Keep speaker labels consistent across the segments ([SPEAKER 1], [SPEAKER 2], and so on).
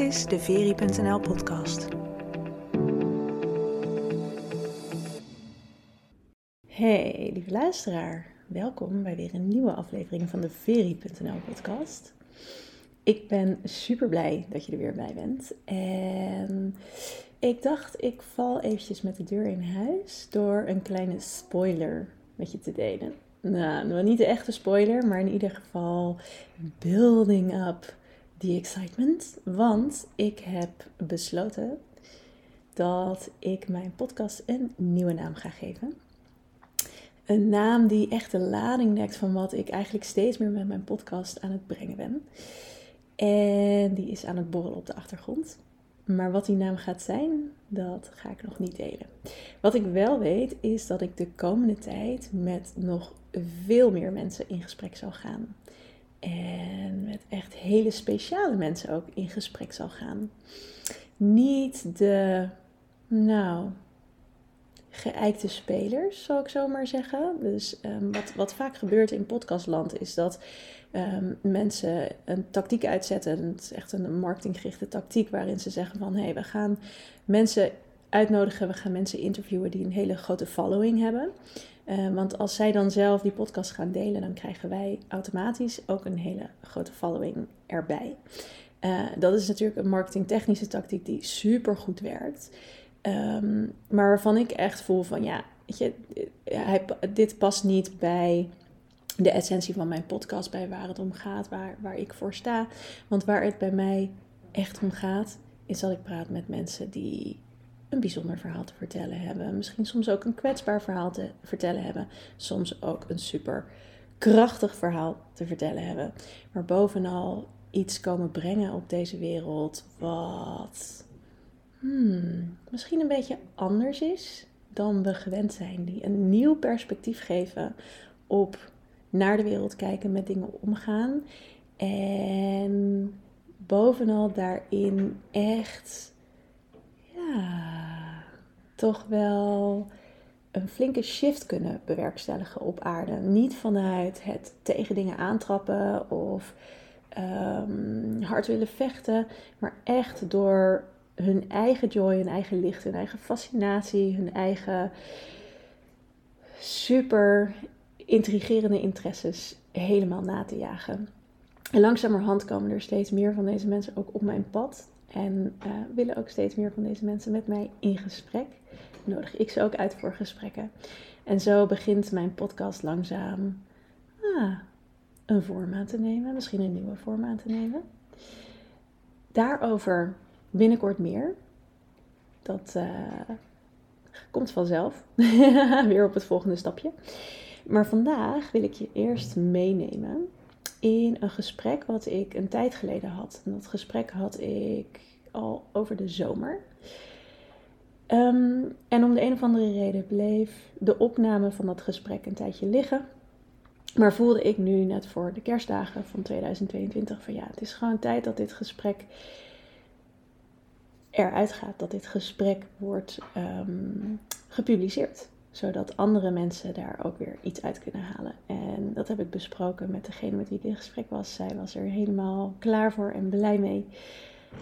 [SPEAKER 1] is de Veri.nl podcast.
[SPEAKER 2] Hey, lieve luisteraar. Welkom bij weer een nieuwe aflevering van de Veri.nl podcast. Ik ben super blij dat je er weer bij bent. En ik dacht, ik val eventjes met de deur in huis door een kleine spoiler met je te delen. Nou, niet de echte spoiler, maar in ieder geval building up the excitement. Want ik heb besloten dat ik mijn podcast een nieuwe naam ga geven. Een naam die echt de lading dekt van wat ik eigenlijk steeds meer met mijn podcast aan het brengen ben. En die is aan het borrelen op de achtergrond. Maar wat die naam gaat zijn, dat ga ik nog niet delen. Wat ik wel weet, is dat ik de komende tijd met nog veel meer mensen in gesprek zal gaan. En met echt hele speciale mensen ook in gesprek zal gaan. Niet de, nou, geëikte spelers, zal ik zo maar zeggen. Dus um, wat, wat vaak gebeurt in podcastland is dat um, mensen een tactiek uitzetten. Het is echt een marketinggerichte tactiek waarin ze zeggen van... hé, hey, we gaan mensen uitnodigen, we gaan mensen interviewen die een hele grote following hebben... Uh, want als zij dan zelf die podcast gaan delen, dan krijgen wij automatisch ook een hele grote following erbij. Uh, dat is natuurlijk een marketingtechnische tactiek die super goed werkt. Um, maar waarvan ik echt voel van ja, weet je, hij, dit past niet bij de essentie van mijn podcast, bij waar het om gaat, waar, waar ik voor sta. Want waar het bij mij echt om gaat, is dat ik praat met mensen die een bijzonder verhaal te vertellen hebben. Misschien soms ook een kwetsbaar verhaal te vertellen hebben. Soms ook een super krachtig verhaal te vertellen hebben. Maar bovenal iets komen brengen op deze wereld wat hmm, misschien een beetje anders is dan we gewend zijn. Die een nieuw perspectief geven op naar de wereld kijken, met dingen omgaan. En bovenal daarin echt, ja, toch wel een flinke shift kunnen bewerkstelligen op aarde. Niet vanuit het tegen dingen aantrappen of um, hard willen vechten, maar echt door hun eigen joy, hun eigen licht, hun eigen fascinatie, hun eigen super intrigerende interesses helemaal na te jagen. En langzamerhand komen er steeds meer van deze mensen ook op mijn pad. En uh, willen ook steeds meer van deze mensen met mij in gesprek. Nodig ik ze ook uit voor gesprekken. En zo begint mijn podcast langzaam ah, een vorm aan te nemen. Misschien een nieuwe vorm aan te nemen. Daarover binnenkort meer. Dat uh, komt vanzelf. Weer op het volgende stapje. Maar vandaag wil ik je eerst meenemen in een gesprek wat ik een tijd geleden had. En dat gesprek had ik al over de zomer. Um, en om de een of andere reden bleef de opname van dat gesprek een tijdje liggen. Maar voelde ik nu net voor de kerstdagen van 2022 van ja, het is gewoon tijd dat dit gesprek eruit gaat. Dat dit gesprek wordt um, gepubliceerd zodat andere mensen daar ook weer iets uit kunnen halen. En dat heb ik besproken met degene met wie ik in gesprek was. Zij was er helemaal klaar voor en blij mee.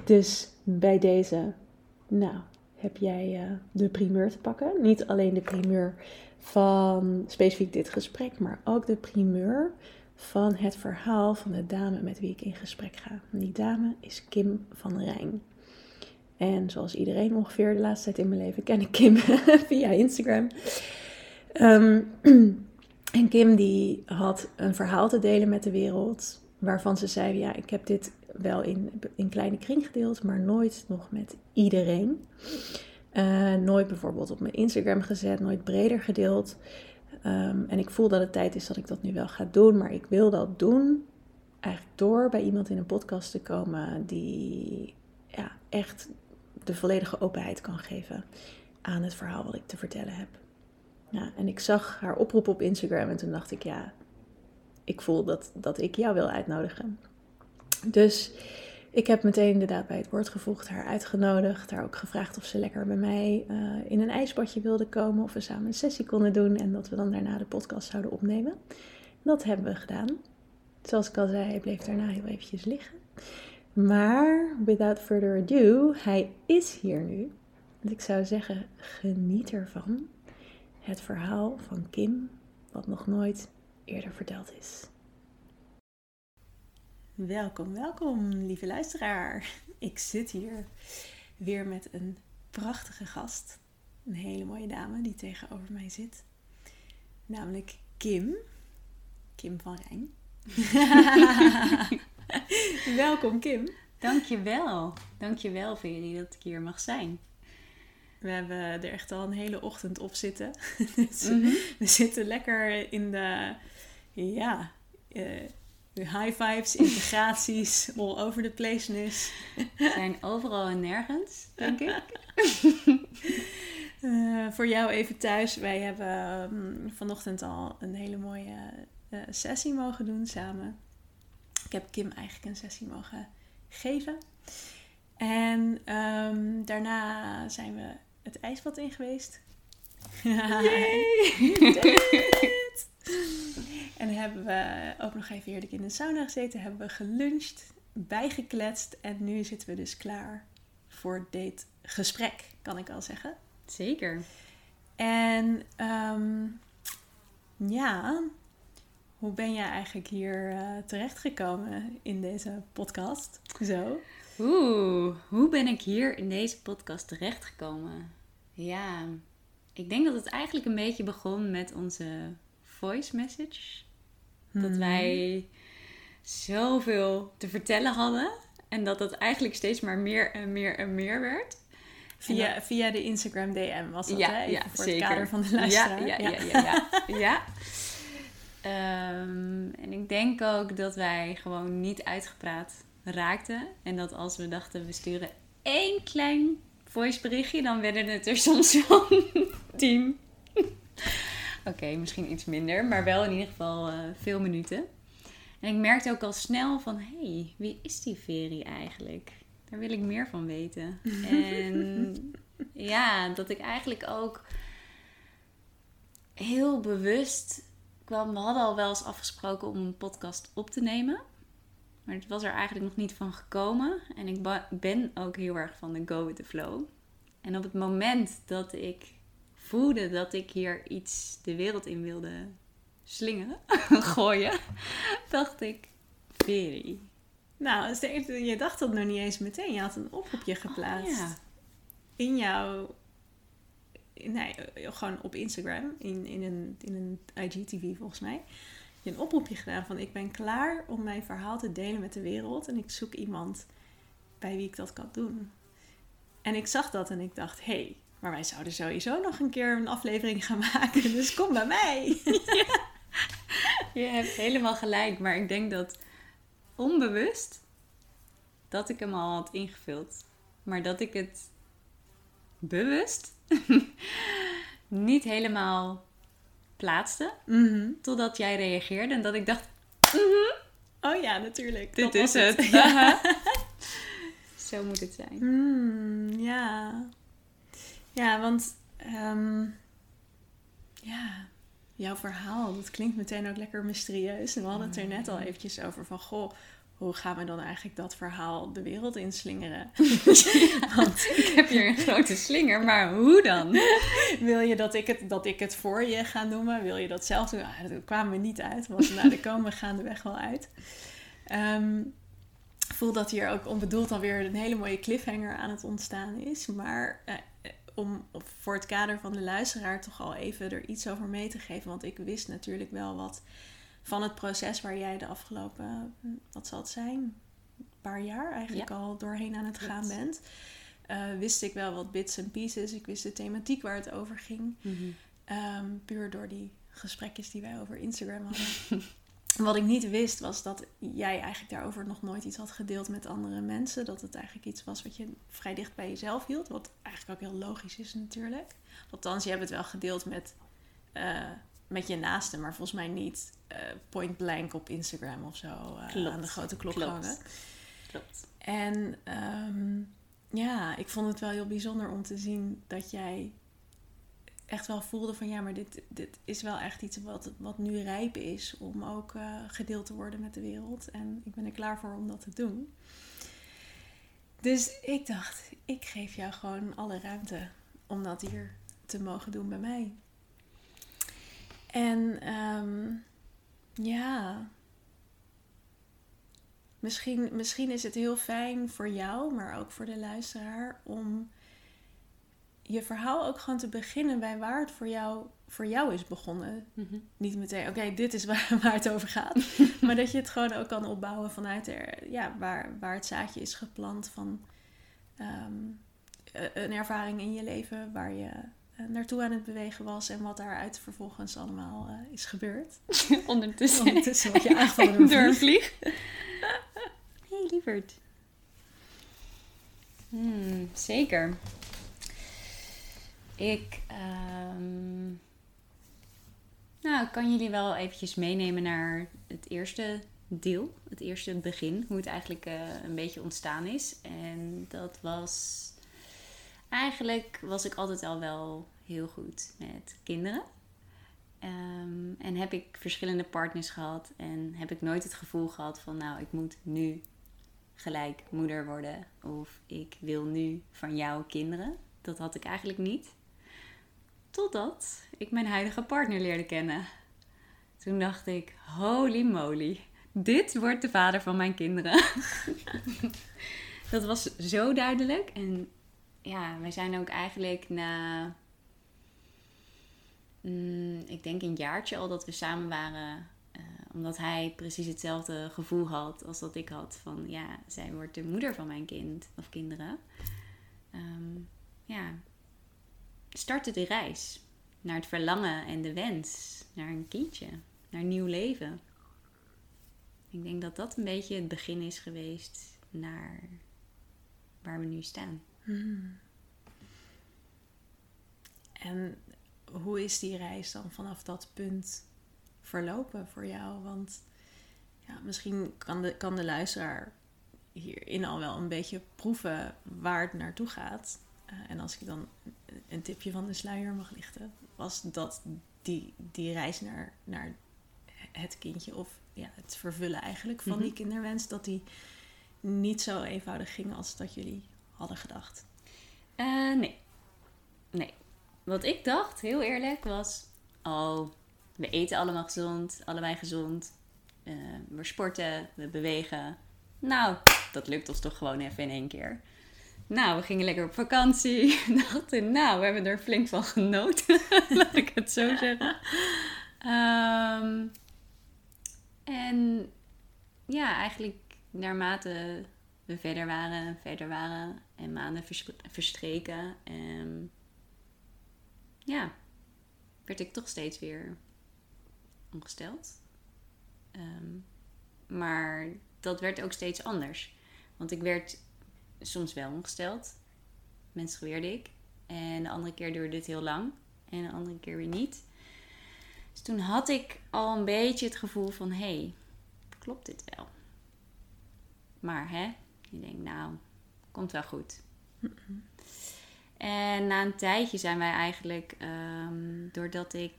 [SPEAKER 2] Dus bij deze, nou, heb jij uh, de primeur te pakken. Niet alleen de primeur van specifiek dit gesprek, maar ook de primeur van het verhaal van de dame met wie ik in gesprek ga. Die dame is Kim van Rijn. En zoals iedereen ongeveer de laatste tijd in mijn leven ken ik Kim via Instagram. Um, en Kim die had een verhaal te delen met de wereld. Waarvan ze zei, ja, ik heb dit wel in, in kleine kring gedeeld, maar nooit nog met iedereen. Uh, nooit bijvoorbeeld op mijn Instagram gezet, nooit breder gedeeld. Um, en ik voel dat het tijd is dat ik dat nu wel ga doen, maar ik wil dat doen eigenlijk door bij iemand in een podcast te komen die ja, echt de volledige openheid kan geven aan het verhaal wat ik te vertellen heb. En ik zag haar oproep op Instagram en toen dacht ik, ja, ik voel dat, dat ik jou wil uitnodigen. Dus ik heb meteen inderdaad bij het woord gevoegd, haar uitgenodigd, haar ook gevraagd of ze lekker bij mij uh, in een ijsbadje wilde komen, of we samen een sessie konden doen en dat we dan daarna de podcast zouden opnemen. Dat hebben we gedaan. Zoals ik al zei, bleef daarna heel eventjes liggen. Maar without further ado, hij is hier nu. Dus ik zou zeggen, geniet ervan. Het verhaal van Kim, wat nog nooit eerder verteld is. Welkom, welkom, lieve luisteraar. Ik zit hier weer met een prachtige gast. Een hele mooie dame die tegenover mij zit. Namelijk Kim. Kim van Rijn. Welkom Kim.
[SPEAKER 3] Dankjewel. Dankjewel Veri dat ik hier mag zijn.
[SPEAKER 2] We hebben er echt al een hele ochtend op zitten. dus mm -hmm. We zitten lekker in de, ja, uh, de high vibes, integraties, all over the placeness.
[SPEAKER 3] We zijn overal en nergens, denk ik.
[SPEAKER 2] uh, voor jou even thuis. Wij hebben um, vanochtend al een hele mooie uh, sessie mogen doen samen. Ik heb Kim eigenlijk een sessie mogen geven. En um, daarna zijn we het ijsbad in geweest. en hebben we ook nog even heerlijk in de sauna gezeten. Hebben we geluncht, bijgekletst. En nu zitten we dus klaar voor dit gesprek, kan ik al zeggen.
[SPEAKER 3] Zeker.
[SPEAKER 2] En um, ja, hoe ben jij eigenlijk hier uh, terechtgekomen in deze podcast? Zo.
[SPEAKER 3] Oeh, hoe ben ik hier in deze podcast terechtgekomen? Ja, ik denk dat het eigenlijk een beetje begon met onze voice message. Dat
[SPEAKER 2] Mhm.
[SPEAKER 3] wij zoveel te vertellen hadden. En dat dat eigenlijk steeds maar meer en meer en meer werd.
[SPEAKER 2] Via, via de Instagram DM was dat,
[SPEAKER 3] Ja,
[SPEAKER 2] hè? Even
[SPEAKER 3] ja,
[SPEAKER 2] voor
[SPEAKER 3] zeker.
[SPEAKER 2] het kader van de luisteraar.
[SPEAKER 3] Ja, ja, ja, ja. ja, ja. Ehm, en ik denk ook dat wij gewoon niet uitgepraat raakten. En dat als we dachten, we sturen één klein voiceberichtje, dan werden het er soms wel tien. Oké, misschien iets minder, maar wel in ieder geval eh, veel minuten. En ik merkte ook al snel van, hé, hey, wie is die Veri eigenlijk? Daar wil ik meer van weten. En ja, dat ik eigenlijk ook heel bewust kwam. We hadden al wel eens afgesproken om een podcast op te nemen. Maar het was er eigenlijk nog niet van gekomen. En ik ben ook heel erg van de go with the flow. En op het moment dat ik voelde dat ik hier iets de wereld in wilde slingen, gooien, dacht ik, Veri.
[SPEAKER 2] Nou, sterker, je dacht dat nog niet eens meteen. Je had een oproepje geplaatst.
[SPEAKER 3] Oh, ja.
[SPEAKER 2] In jouw... Nee, gewoon op Instagram. In, in een, in een IGTV volgens mij. Je een oproepje gedaan van... Ik ben klaar om mijn verhaal te delen met de wereld. En ik zoek iemand bij wie ik dat kan doen. En ik zag dat en ik dacht... Hé, hey, maar wij zouden sowieso nog een keer een aflevering gaan maken. Dus kom bij mij.
[SPEAKER 3] Je hebt helemaal gelijk, maar ik denk dat onbewust dat ik hem al had ingevuld. Maar dat ik het bewust niet helemaal plaatste.
[SPEAKER 2] Mhm.
[SPEAKER 3] Totdat jij reageerde en dat ik dacht,
[SPEAKER 2] Oh ja, natuurlijk.
[SPEAKER 3] dit is het.
[SPEAKER 2] Ja.
[SPEAKER 3] Zo moet het zijn.
[SPEAKER 2] Hmm, ja. Ja, want ehm, ja, jouw verhaal, dat klinkt meteen ook lekker mysterieus. En we hadden het er net al eventjes over van, goh, hoe gaan we dan eigenlijk dat verhaal de wereld inslingeren?
[SPEAKER 3] Want ik heb hier een grote slinger, maar hoe dan?
[SPEAKER 2] Wil je dat ik het, dat ik het voor je ga noemen? Wil je dat zelf doen? Ah, daar kwamen we niet uit, want nou, daar komen we gaandeweg wel uit. Ik voel dat hier ook onbedoeld alweer een hele mooie cliffhanger aan het ontstaan is. Maar eh, om voor het kader van de luisteraar toch al even er iets over mee te geven. Want ik wist natuurlijk wel wat van het proces waar jij de afgelopen, wat zal het zijn, een paar jaar eigenlijk al doorheen aan het gaan bent. Eh, wist ik wel wat bits en pieces. Ik wist de thematiek waar het over ging. Ehm, puur door die gesprekjes die wij over Instagram hadden. Wat ik niet wist was dat jij eigenlijk daarover nog nooit iets had gedeeld met andere mensen. Dat het eigenlijk iets was wat je vrij dicht bij jezelf hield. Wat eigenlijk ook heel logisch is natuurlijk. Althans, je hebt het wel gedeeld met, eh, met je naasten. Maar volgens mij niet eh, point blank op Instagram of zo eh, aan de grote klok
[SPEAKER 3] Klopt.
[SPEAKER 2] hangen.
[SPEAKER 3] Klopt.
[SPEAKER 2] En ehm, ja, ik vond het wel heel bijzonder om te zien dat jij echt wel voelde van ja, maar dit, dit is wel echt iets wat, wat nu rijp is om ook eh, gedeeld te worden met de wereld. En ik ben er klaar voor om dat te doen. Dus ik dacht, ik geef jou gewoon alle ruimte om dat hier te mogen doen bij mij. En ehm, ja, misschien, misschien is het heel fijn voor jou, maar ook voor de luisteraar, om je verhaal ook gewoon te beginnen bij waar het voor jou, voor jou is begonnen.
[SPEAKER 3] Mhm.
[SPEAKER 2] Niet meteen, oké, dit is waar, waar het over gaat. maar dat je het gewoon ook kan opbouwen vanuit er, ja, waar, waar het zaadje is geplant van ehm, eh, een ervaring in je leven waar je naartoe aan het bewegen was en wat daaruit vervolgens allemaal eh, is gebeurd.
[SPEAKER 3] Ondertussen.
[SPEAKER 2] Ondertussen word je aangevallen door een vlieg.
[SPEAKER 3] hey, lieverd. Hmm, zeker. Ik, ehm, nou, ik kan jullie wel eventjes meenemen naar het eerste deel, het eerste begin, hoe het eigenlijk eh, een beetje ontstaan is. En dat was, eigenlijk was ik altijd al wel heel goed met kinderen. Ehm, en heb ik verschillende partners gehad en heb ik nooit het gevoel gehad van, nou, ik moet nu gelijk moeder worden of ik wil nu van jou kinderen. Dat had ik eigenlijk niet. Totdat ik mijn huidige partner leerde kennen. Toen dacht ik, holy moly, dit wordt de vader van mijn kinderen. dat was zo duidelijk. En ja, wij zijn ook eigenlijk na, mm, ik denk een jaartje al dat we samen waren. eh, omdat hij precies hetzelfde gevoel had als dat ik had. Van ja, zij wordt de moeder van mijn kind of kinderen. Ehm, ja, startte de reis naar het verlangen en de wens naar een kindje, naar een nieuw leven. Ik denk dat dat een beetje het begin is geweest naar waar we nu staan.
[SPEAKER 2] En hoe is die reis dan vanaf dat punt verlopen voor jou? Want ja, misschien kan de, kan de luisteraar hierin al wel een beetje proeven waar het naartoe gaat. Eh, en als ik dan een tipje van de sluier mag lichten, was dat die, die reis naar, naar het kindje of ja, het vervullen eigenlijk van
[SPEAKER 3] Mhm.
[SPEAKER 2] die kinderwens, dat die niet zo eenvoudig ging als dat jullie hadden gedacht.
[SPEAKER 3] Eh, nee. Nee. Wat ik dacht, heel eerlijk, was... Oh, we eten allemaal gezond. Allebei gezond. Eh, we sporten, we bewegen. Nou, dat lukt ons toch gewoon even in één keer. Nou, we gingen lekker op vakantie. Dachten, nou, we hebben er flink van genoten. Laat ik het zo zeggen. Ehm, en ja, eigenlijk naarmate we verder waren en verder waren en maanden vers- verstreken, ehm, ja, werd ik toch steeds weer ongesteld. Ehm, maar dat werd ook steeds anders. Want ik werd soms wel ongesteld, menstrueerde ik. En de andere keer duurde het heel lang en de andere keer weer niet. Dus toen had ik al een beetje het gevoel van, hé, hey, klopt dit wel? Maar hè, je denkt, nou, komt wel goed. En na een tijdje zijn wij eigenlijk, ehm, doordat ik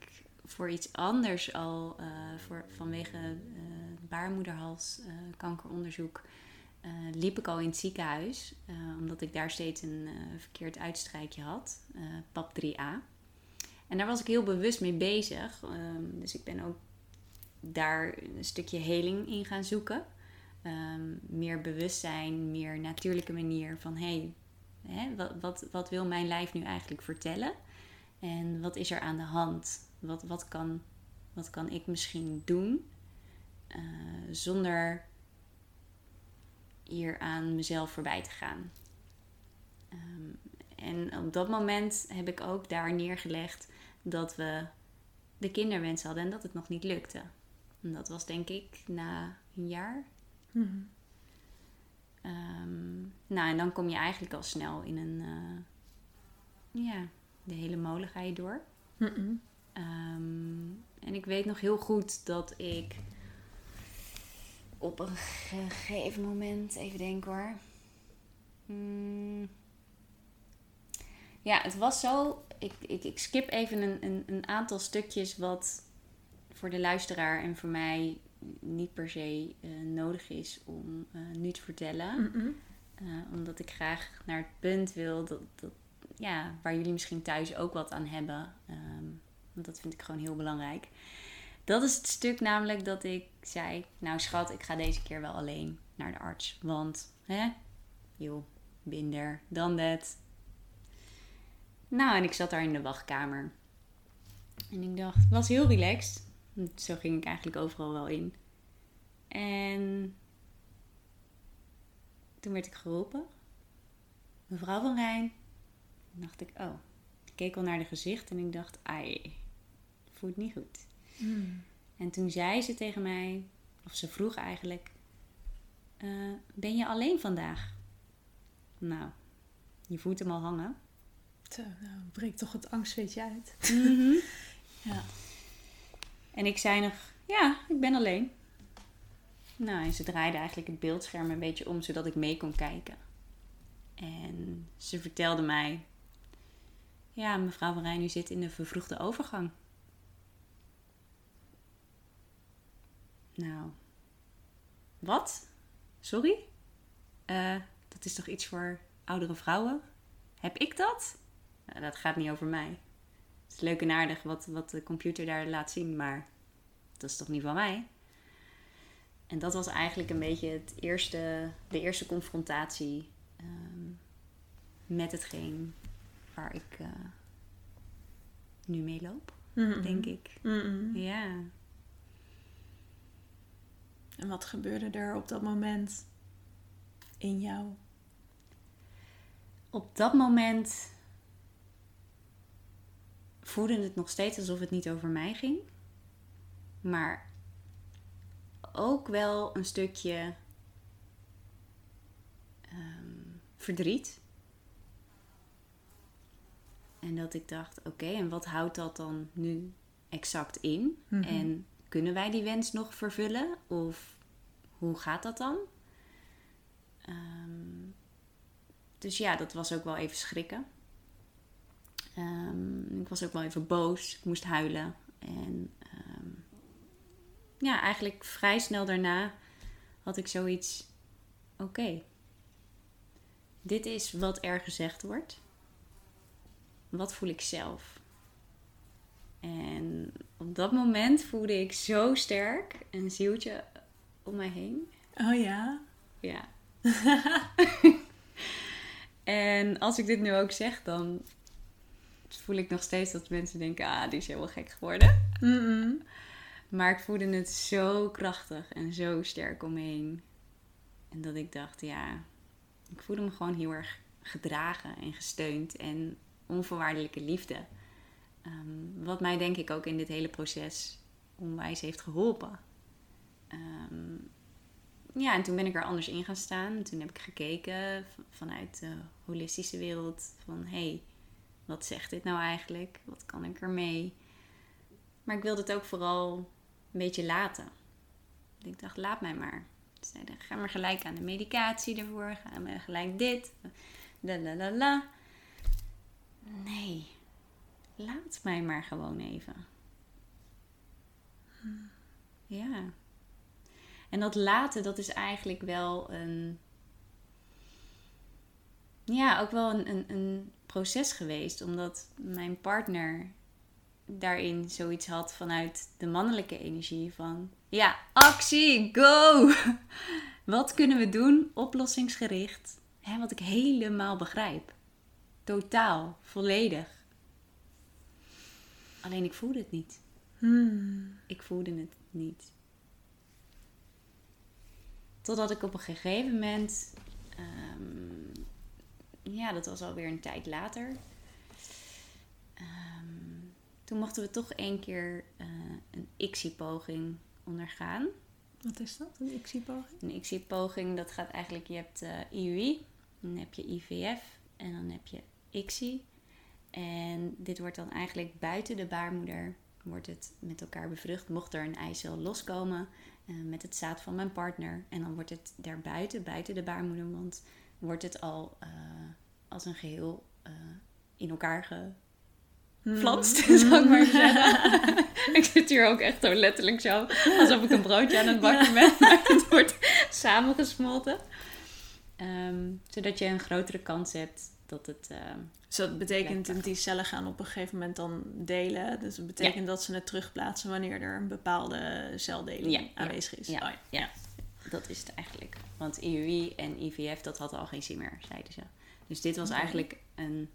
[SPEAKER 3] voor iets anders al, eh, voor, vanwege baarmoederhals eh, kankeronderzoek, eh, liep ik al in het ziekenhuis. omdat ik daar steeds een verkeerd uitstrijkje had, PAP 3A. En daar was ik heel bewust mee bezig. ehm, dus ik ben ook daar een stukje heling in gaan zoeken. Ehm, meer bewustzijn, meer natuurlijke manier van hey, hè, wat, wat, wat wil mijn lijf nu eigenlijk vertellen? En wat is er aan de hand? Wat, wat, kan, wat kan ik misschien doen eh, zonder hier aan mezelf voorbij te gaan? Ehm, en op dat moment heb ik ook daar neergelegd dat we de kinderwens hadden en dat het nog niet lukte. Dat was denk ik na een jaar. Ehm, nou, en dan kom je eigenlijk al snel in een... eh, ja, de hele molen ga je door. Ehm, en ik weet nog heel goed dat ik op een gegeven moment, even denken hoor. Hmm. Ja, het was zo. Ik, ik, ik skip even een, een, een aantal stukjes wat voor de luisteraar en voor mij niet per se eh, nodig is om eh, nu te vertellen. Eh, omdat ik graag naar het punt wil dat, dat, ja, waar jullie misschien thuis ook wat aan hebben. Ehm, want dat vind ik gewoon heel belangrijk. Dat is het stuk namelijk dat ik zei, nou schat, ik ga deze keer wel alleen naar de arts. Want, hè, joh, binder, dan dat. Nou, en ik zat daar in de wachtkamer. En ik dacht, het was heel relaxed. Zo ging ik eigenlijk overal wel in. En toen werd ik geroepen. Mevrouw van Rijn. Toen dacht ik, oh. Ik keek al naar de gezicht en ik dacht, ai, voelt niet goed.
[SPEAKER 2] Hmm.
[SPEAKER 3] En toen zei ze tegen mij, of ze vroeg eigenlijk, eh, ben je alleen vandaag? Nou, je voelt hem al hangen.
[SPEAKER 2] Zo, nou, breekt toch het angstweetje uit. Ja.
[SPEAKER 3] En ik zei nog, ja, ik ben alleen. Nou, en ze draaide eigenlijk het beeldscherm een beetje om, zodat ik mee kon kijken. En ze vertelde mij, ja, mevrouw van Rijn, u zit in de vervroegde overgang. Nou, wat? Sorry? Eh, dat is toch iets voor oudere vrouwen? Heb ik dat? Nou, dat gaat niet over mij. Is leuk en aardig wat, wat de computer daar laat zien, maar dat is toch niet van mij? En dat was eigenlijk een beetje het eerste, de eerste confrontatie ehm, met hetgeen waar ik eh, nu mee loop,
[SPEAKER 2] Mm-mm.
[SPEAKER 3] denk ik.
[SPEAKER 2] Mm-mm.
[SPEAKER 3] Ja.
[SPEAKER 2] En wat gebeurde er op dat moment in jou?
[SPEAKER 3] Op dat moment voelde het nog steeds alsof het niet over mij ging. Maar ook wel een stukje ehm, verdriet. En dat ik dacht, oké, en wat houdt dat dan nu exact in?
[SPEAKER 2] Mhm.
[SPEAKER 3] En kunnen wij die wens nog vervullen? Of hoe gaat dat dan? Ehm, dus ja, dat was ook wel even schrikken. Ehm, ik was ook wel even boos. Ik moest huilen. En ehm, ja, eigenlijk vrij snel daarna had ik zoiets. Oké, dit is wat er gezegd wordt. Wat voel ik zelf? En op dat moment voelde ik zo sterk een zieltje om mij heen.
[SPEAKER 2] Oh ja?
[SPEAKER 3] Ja. en als ik dit nu ook zeg, dan voel ik nog steeds dat mensen denken: ah, die is helemaal gek geworden. Maar ik voelde het zo krachtig en zo sterk om me heen. En dat ik dacht: ja, ik voelde me gewoon heel erg gedragen en gesteund en onvoorwaardelijke liefde. Ehm, wat mij denk ik ook in dit hele proces onwijs heeft geholpen. Ehm, ja, en toen ben ik er anders in gaan staan. Toen heb ik gekeken vanuit de holistische wereld van hé, hey, wat zegt dit nou eigenlijk? Wat kan ik ermee? Maar ik wilde het ook vooral een beetje laten. Ik dacht, laat mij maar. Ze zeiden, ga maar gelijk aan de medicatie ervoor. Ga maar gelijk dit. La la la la. Nee, laat mij maar gewoon even. Ja. En dat laten, dat is eigenlijk wel een. Ja, ook wel een, een, een proces geweest. Omdat mijn partner daarin zoiets had vanuit de mannelijke energie van... Ja, actie, go! Wat kunnen we doen? Oplossingsgericht. Hè, wat ik helemaal begrijp. Totaal, volledig. Alleen ik voelde het niet.
[SPEAKER 2] Hmm.
[SPEAKER 3] Ik voelde het niet. Totdat ik op een gegeven moment, ehm, ja, dat was alweer een tijd later. Ehm, toen mochten we toch één keer eh, een ICSI-poging ondergaan.
[SPEAKER 2] Wat is dat? Een ICSI-poging?
[SPEAKER 3] Een ICSI-poging, dat gaat eigenlijk, je hebt eh, IUI, dan heb je IVF en dan heb je ICSI. En dit wordt dan eigenlijk buiten de baarmoeder, wordt het met elkaar bevrucht. Mocht er een eicel loskomen eh, met het zaad van mijn partner. En dan wordt het daarbuiten, buiten de baarmoedermond, wordt het al eh, als een geheel eh, in elkaar geflanst, zou ik maar even zeggen. ik zit hier ook echt zo letterlijk zo, alsof ik een broodje aan het bakken ben. Maar het wordt samengesmolten. Ehm, zodat je een grotere kans hebt dat het...
[SPEAKER 2] Dus dat betekent dat die cellen gaan op een gegeven moment dan delen. Dus dat betekent dat ze het terugplaatsen wanneer er een bepaalde celdeling
[SPEAKER 3] Ja, ja,
[SPEAKER 2] aanwezig is.
[SPEAKER 3] ja,
[SPEAKER 2] Oh
[SPEAKER 3] ja. dat is het eigenlijk. Want IUI en IVF, dat had al geen zin meer, zeiden ze. Dus dit was eigenlijk een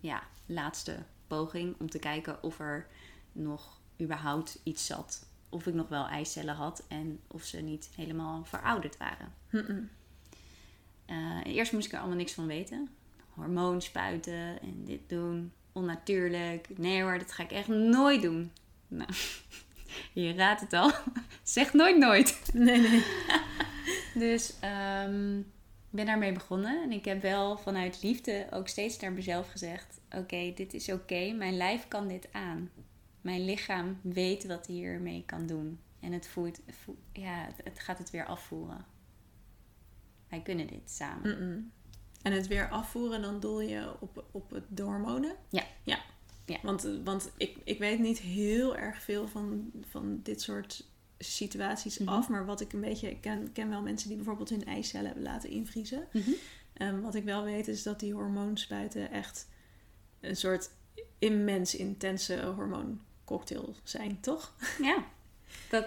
[SPEAKER 3] ja, laatste poging om te kijken of er nog überhaupt iets zat. Of ik nog wel eicellen had en of ze niet helemaal verouderd waren. Eh, eerst moest ik er allemaal niks van weten. Hormoon spuiten en dit doen. Onnatuurlijk. Nee hoor, dat ga ik echt nooit doen. Nou, je raadt het al. zeg nooit nooit.
[SPEAKER 2] Nee, nee.
[SPEAKER 3] Dus ik ben daarmee begonnen. En ik heb wel vanuit liefde ook steeds naar mezelf gezegd... Oké, dit is oké. Mijn lijf kan dit aan. Mijn lichaam weet wat hij hiermee kan doen. En het, voert, voe- ja, het- gaat het weer afvoeren. Wij kunnen dit samen.
[SPEAKER 2] En het weer afvoeren, dan doel je op, op het, hormonen?
[SPEAKER 3] Ja.
[SPEAKER 2] Ja.
[SPEAKER 3] Ja.
[SPEAKER 2] Want, want ik, ik weet niet heel erg veel van, van dit soort situaties
[SPEAKER 3] Mhm.
[SPEAKER 2] af. Maar wat ik een beetje... Ik ken, ken wel mensen die bijvoorbeeld hun eicellen hebben laten invriezen.
[SPEAKER 3] Mhm.
[SPEAKER 2] Ehm, wat ik wel weet is dat die hormoonspuiten echt een soort immens intense hormooncocktail zijn, toch?
[SPEAKER 3] Ja, dat,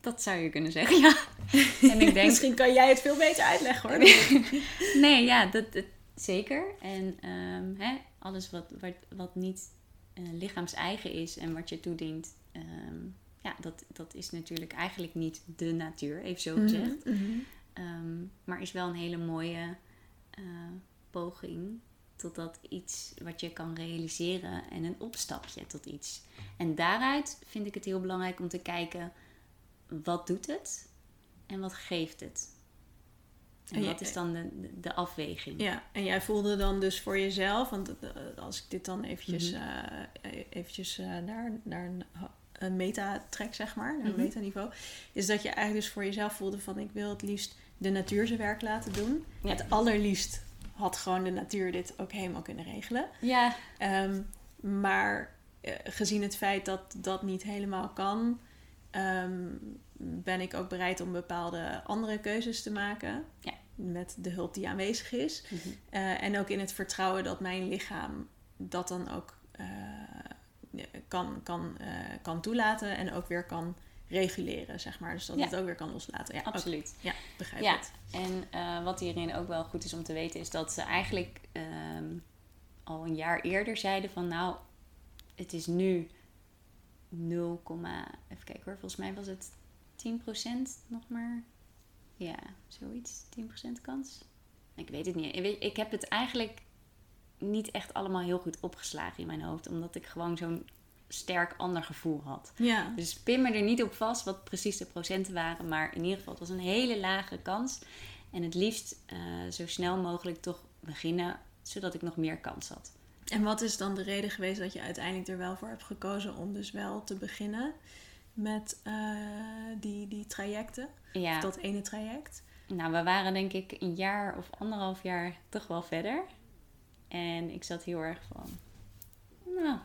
[SPEAKER 3] dat zou je kunnen zeggen, ja. En ik denk,
[SPEAKER 2] Misschien kan jij het veel beter uitleggen hoor.
[SPEAKER 3] nee, ja, dat, dat zeker. En ehm, hè, alles wat, wat, wat niet eh, lichaams-eigen is en wat je toedient, ehm, ja, dat, dat is natuurlijk eigenlijk niet de natuur, even zo gezegd.
[SPEAKER 2] Mhm, mhm.
[SPEAKER 3] Ehm, maar is wel een hele mooie eh, poging tot dat iets wat je kan realiseren en een opstapje tot iets. En daaruit vind ik het heel belangrijk om te kijken wat doet het en wat geeft het. En wat is dan de, de, afweging?
[SPEAKER 2] Ja, en jij voelde dan dus voor jezelf, want eh, als ik dit dan eventjes,
[SPEAKER 3] Mhm.
[SPEAKER 2] eh, eventjes eh, naar, naar een, een meta trek, zeg maar, een
[SPEAKER 3] Mhm.
[SPEAKER 2] metaniveau, is dat je eigenlijk dus voor jezelf voelde van ik wil het liefst de natuur zijn werk laten doen.
[SPEAKER 3] Ja.
[SPEAKER 2] Het allerliefst had gewoon de natuur dit ook helemaal kunnen regelen.
[SPEAKER 3] Ja,
[SPEAKER 2] Ehm, maar eh, gezien het feit dat dat niet helemaal kan, ehm, ben ik ook bereid om bepaalde andere keuzes te maken.
[SPEAKER 3] Ja.
[SPEAKER 2] Met de hulp die aanwezig is.
[SPEAKER 3] Mhm.
[SPEAKER 2] Eh, en ook in het vertrouwen dat mijn lichaam dat dan ook eh, kan, kan, eh, kan toelaten en ook weer kan reguleren, zeg maar. Dus dat
[SPEAKER 3] Ja.
[SPEAKER 2] het ook weer kan loslaten. Ja,
[SPEAKER 3] absoluut.
[SPEAKER 2] Ja, begrijp
[SPEAKER 3] Ja,
[SPEAKER 2] het.
[SPEAKER 3] en eh, wat hierin ook wel goed is om te weten, is dat ze eigenlijk ehm, al een jaar eerder zeiden van nou, het is nu 0, even kijken hoor, volgens mij was het 10% nog maar. Ja, zoiets, 10% kans. Ik weet het niet. Ik, weet- ik heb het eigenlijk niet echt allemaal heel goed opgeslagen in mijn hoofd, omdat ik gewoon zo'n sterk ander gevoel had.
[SPEAKER 2] Ja.
[SPEAKER 3] Dus pin me er niet op vast wat precies de procenten waren. Maar in ieder geval, het was een hele lage kans. En het liefst eh, zo snel mogelijk toch beginnen, zodat ik nog meer kans had.
[SPEAKER 2] En wat is dan de reden geweest dat je uiteindelijk er wel voor hebt gekozen om dus wel te beginnen met eh, die, die trajecten?
[SPEAKER 3] Ja,
[SPEAKER 2] Dat ene traject?
[SPEAKER 3] nou, we waren denk ik een jaar of anderhalf jaar toch wel verder. En ik zat heel erg van, nou,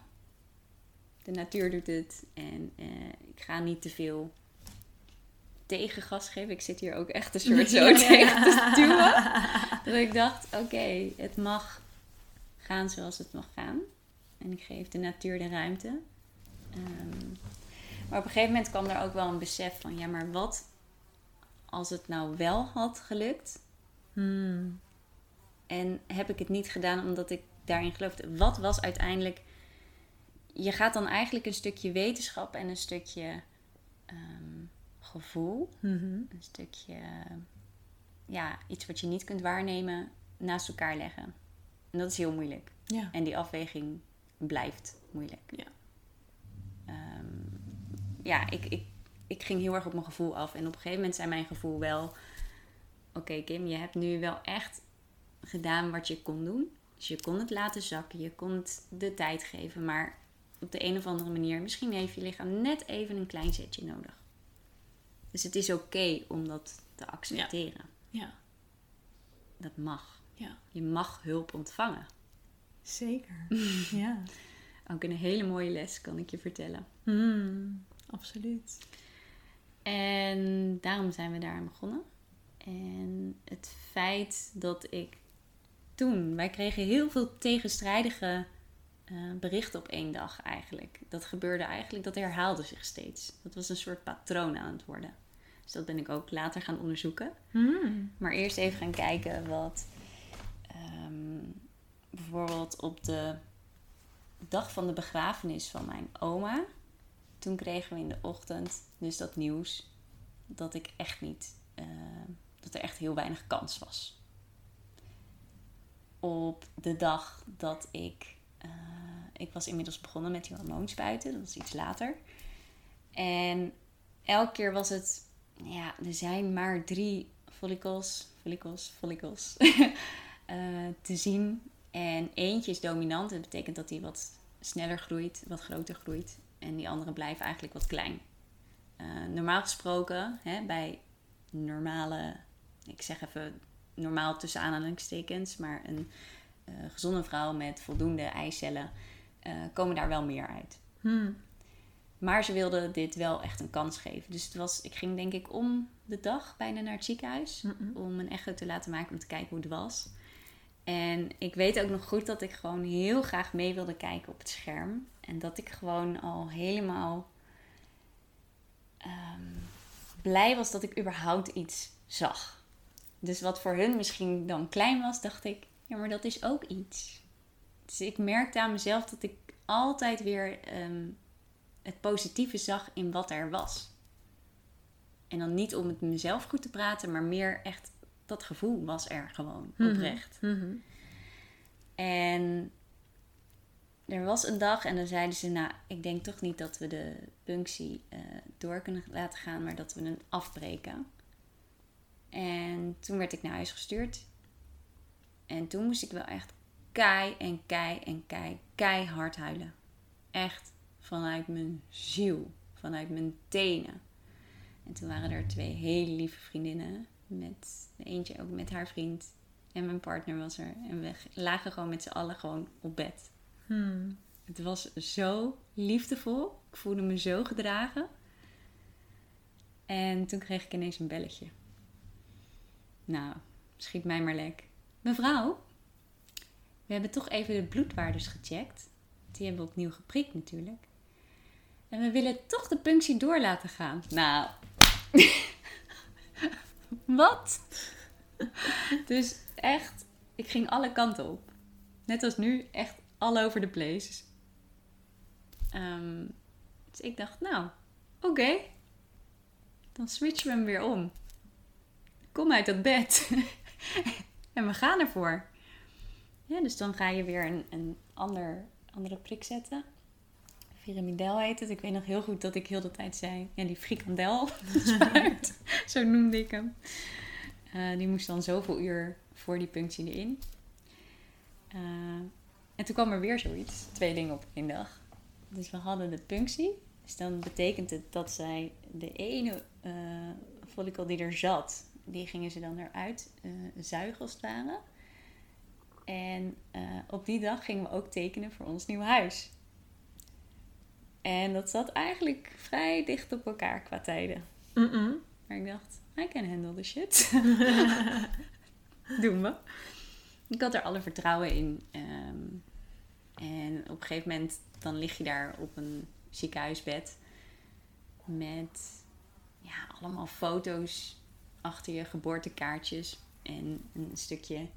[SPEAKER 3] de natuur doet het. En eh, ik ga niet te veel tegengas geven. Ik zit hier ook echt een soort zo
[SPEAKER 2] Ja,
[SPEAKER 3] tegen te duwen. Dat ik dacht, oké, het mag gaan zoals het mag gaan. En ik geef de natuur de ruimte. Ehm, maar op een gegeven moment kwam er ook wel een besef van... ja, maar wat als het nou wel had gelukt...
[SPEAKER 2] Hmm.
[SPEAKER 3] En heb ik het niet gedaan omdat ik daarin geloofde? Wat was uiteindelijk... Je gaat dan eigenlijk een stukje wetenschap en een stukje ehm, gevoel...
[SPEAKER 2] Mhm.
[SPEAKER 3] een stukje, ja, iets wat je niet kunt waarnemen, naast elkaar leggen. En dat is heel moeilijk.
[SPEAKER 2] Ja.
[SPEAKER 3] En die afweging blijft moeilijk.
[SPEAKER 2] Ja.
[SPEAKER 3] Ehm, ja, ik, ik, ik ging heel erg op mijn gevoel af. En op een gegeven moment zei mijn gevoel wel... Oké Kim, je hebt nu wel echt gedaan wat je kon doen. Dus je kon het laten zakken, je kon het de tijd geven. Maar op de een of andere manier, misschien heeft je lichaam net even een klein zetje nodig. Dus het is oké om dat te accepteren.
[SPEAKER 2] Ja.
[SPEAKER 3] Dat mag.
[SPEAKER 2] Ja.
[SPEAKER 3] Je mag hulp ontvangen.
[SPEAKER 2] Zeker. ja.
[SPEAKER 3] Ook een hele mooie les, kan ik je vertellen.
[SPEAKER 2] Hmm. Absoluut.
[SPEAKER 3] En daarom zijn we daar begonnen. En het feit dat ik toen, wij kregen heel veel tegenstrijdige eh, berichten op één dag eigenlijk. Dat gebeurde eigenlijk, dat herhaalde zich steeds. Dat was een soort patroon aan het worden. Dus dat ben ik ook later gaan onderzoeken.
[SPEAKER 2] Hmm.
[SPEAKER 3] Maar eerst even gaan kijken wat ehm, bijvoorbeeld op de dag van de begrafenis van mijn oma. Toen kregen we in de ochtend dus dat nieuws dat ik echt niet, eh, dat er echt heel weinig kans was. Op de dag dat ik, eh, ik was inmiddels begonnen met die hormoonspuiten, dat was iets later. En elke keer was het, ja, er zijn maar drie follicles, follicles, follicles eh, te zien. En eentje is dominant. Dat betekent dat die wat sneller groeit, wat groter groeit. En die andere blijven eigenlijk wat klein. Eh, normaal gesproken, hè, bij normale, ik zeg even normaal tussen aanhalingstekens, maar een eh, gezonde vrouw met voldoende eicellen, eh, komen daar wel meer uit.
[SPEAKER 2] Hmm.
[SPEAKER 3] Maar ze wilden dit wel echt een kans geven. Dus het was, ik ging denk ik om de dag bijna naar het ziekenhuis. Om een echo te laten maken om te kijken hoe het was. En ik weet ook nog goed dat ik gewoon heel graag mee wilde kijken op het scherm. En dat ik gewoon al helemaal ehm, blij was dat ik überhaupt iets zag. Dus wat voor hun misschien dan klein was, dacht ik, ja, maar dat is ook iets. Dus ik merkte aan mezelf dat ik altijd weer ehm, het positieve zag in wat er was. En dan niet om het mezelf goed te praten, maar meer echt dat gevoel was er gewoon
[SPEAKER 2] Mhm.
[SPEAKER 3] oprecht.
[SPEAKER 2] Mhm.
[SPEAKER 3] En er was een dag en dan zeiden ze, nou, ik denk toch niet dat we de punctie eh, door kunnen laten gaan, maar dat we hem afbreken. En toen werd ik naar huis gestuurd. En toen moest ik wel echt kei en kei en kei, keihard huilen. Echt vanuit mijn ziel, vanuit mijn tenen. En toen waren er twee hele lieve vriendinnen. Met eentje ook met haar vriend. En mijn partner was er. En we lagen gewoon met z'n allen gewoon op bed.
[SPEAKER 2] Hmm.
[SPEAKER 3] Het was zo liefdevol. Ik voelde me zo gedragen. En toen kreeg ik ineens een belletje. Nou, schiet mij maar lek. Mevrouw, we hebben toch even de bloedwaardes gecheckt. Die hebben we opnieuw geprikt natuurlijk. En we willen toch de punctie door laten gaan. Nou, wat? Dus echt, ik ging alle kanten op. Net als nu, echt all over the place. Ehm, dus ik dacht, nou, oké. Dan switchen we hem weer om. Kom uit dat bed. en we gaan ervoor. Ja, dus dan ga je weer een, een ander, andere prik zetten. Viramidel heet het. Ik weet nog heel goed dat ik heel de tijd zei... Ja, die frikandel. Zo noemde ik hem. Eh, die moest dan zoveel uur voor die punctie erin. Eh, en toen kwam er weer zoiets. Twee dingen op één dag. Dus we hadden de punctie. Dus dan betekent het dat zij de ene eh follicle die er zat... die gingen ze dan eruit eh, zuigen als het ware. En eh, op die dag gingen we ook tekenen voor ons nieuw huis. En dat zat eigenlijk vrij dicht op elkaar qua tijden. Maar ik dacht, I can handle the shit. Doen we. Ik had er alle vertrouwen in. Ehm, en op een gegeven moment dan lig je daar op een ziekenhuisbed. Met ja, allemaal foto's achter je, geboortekaartjes. En een stukje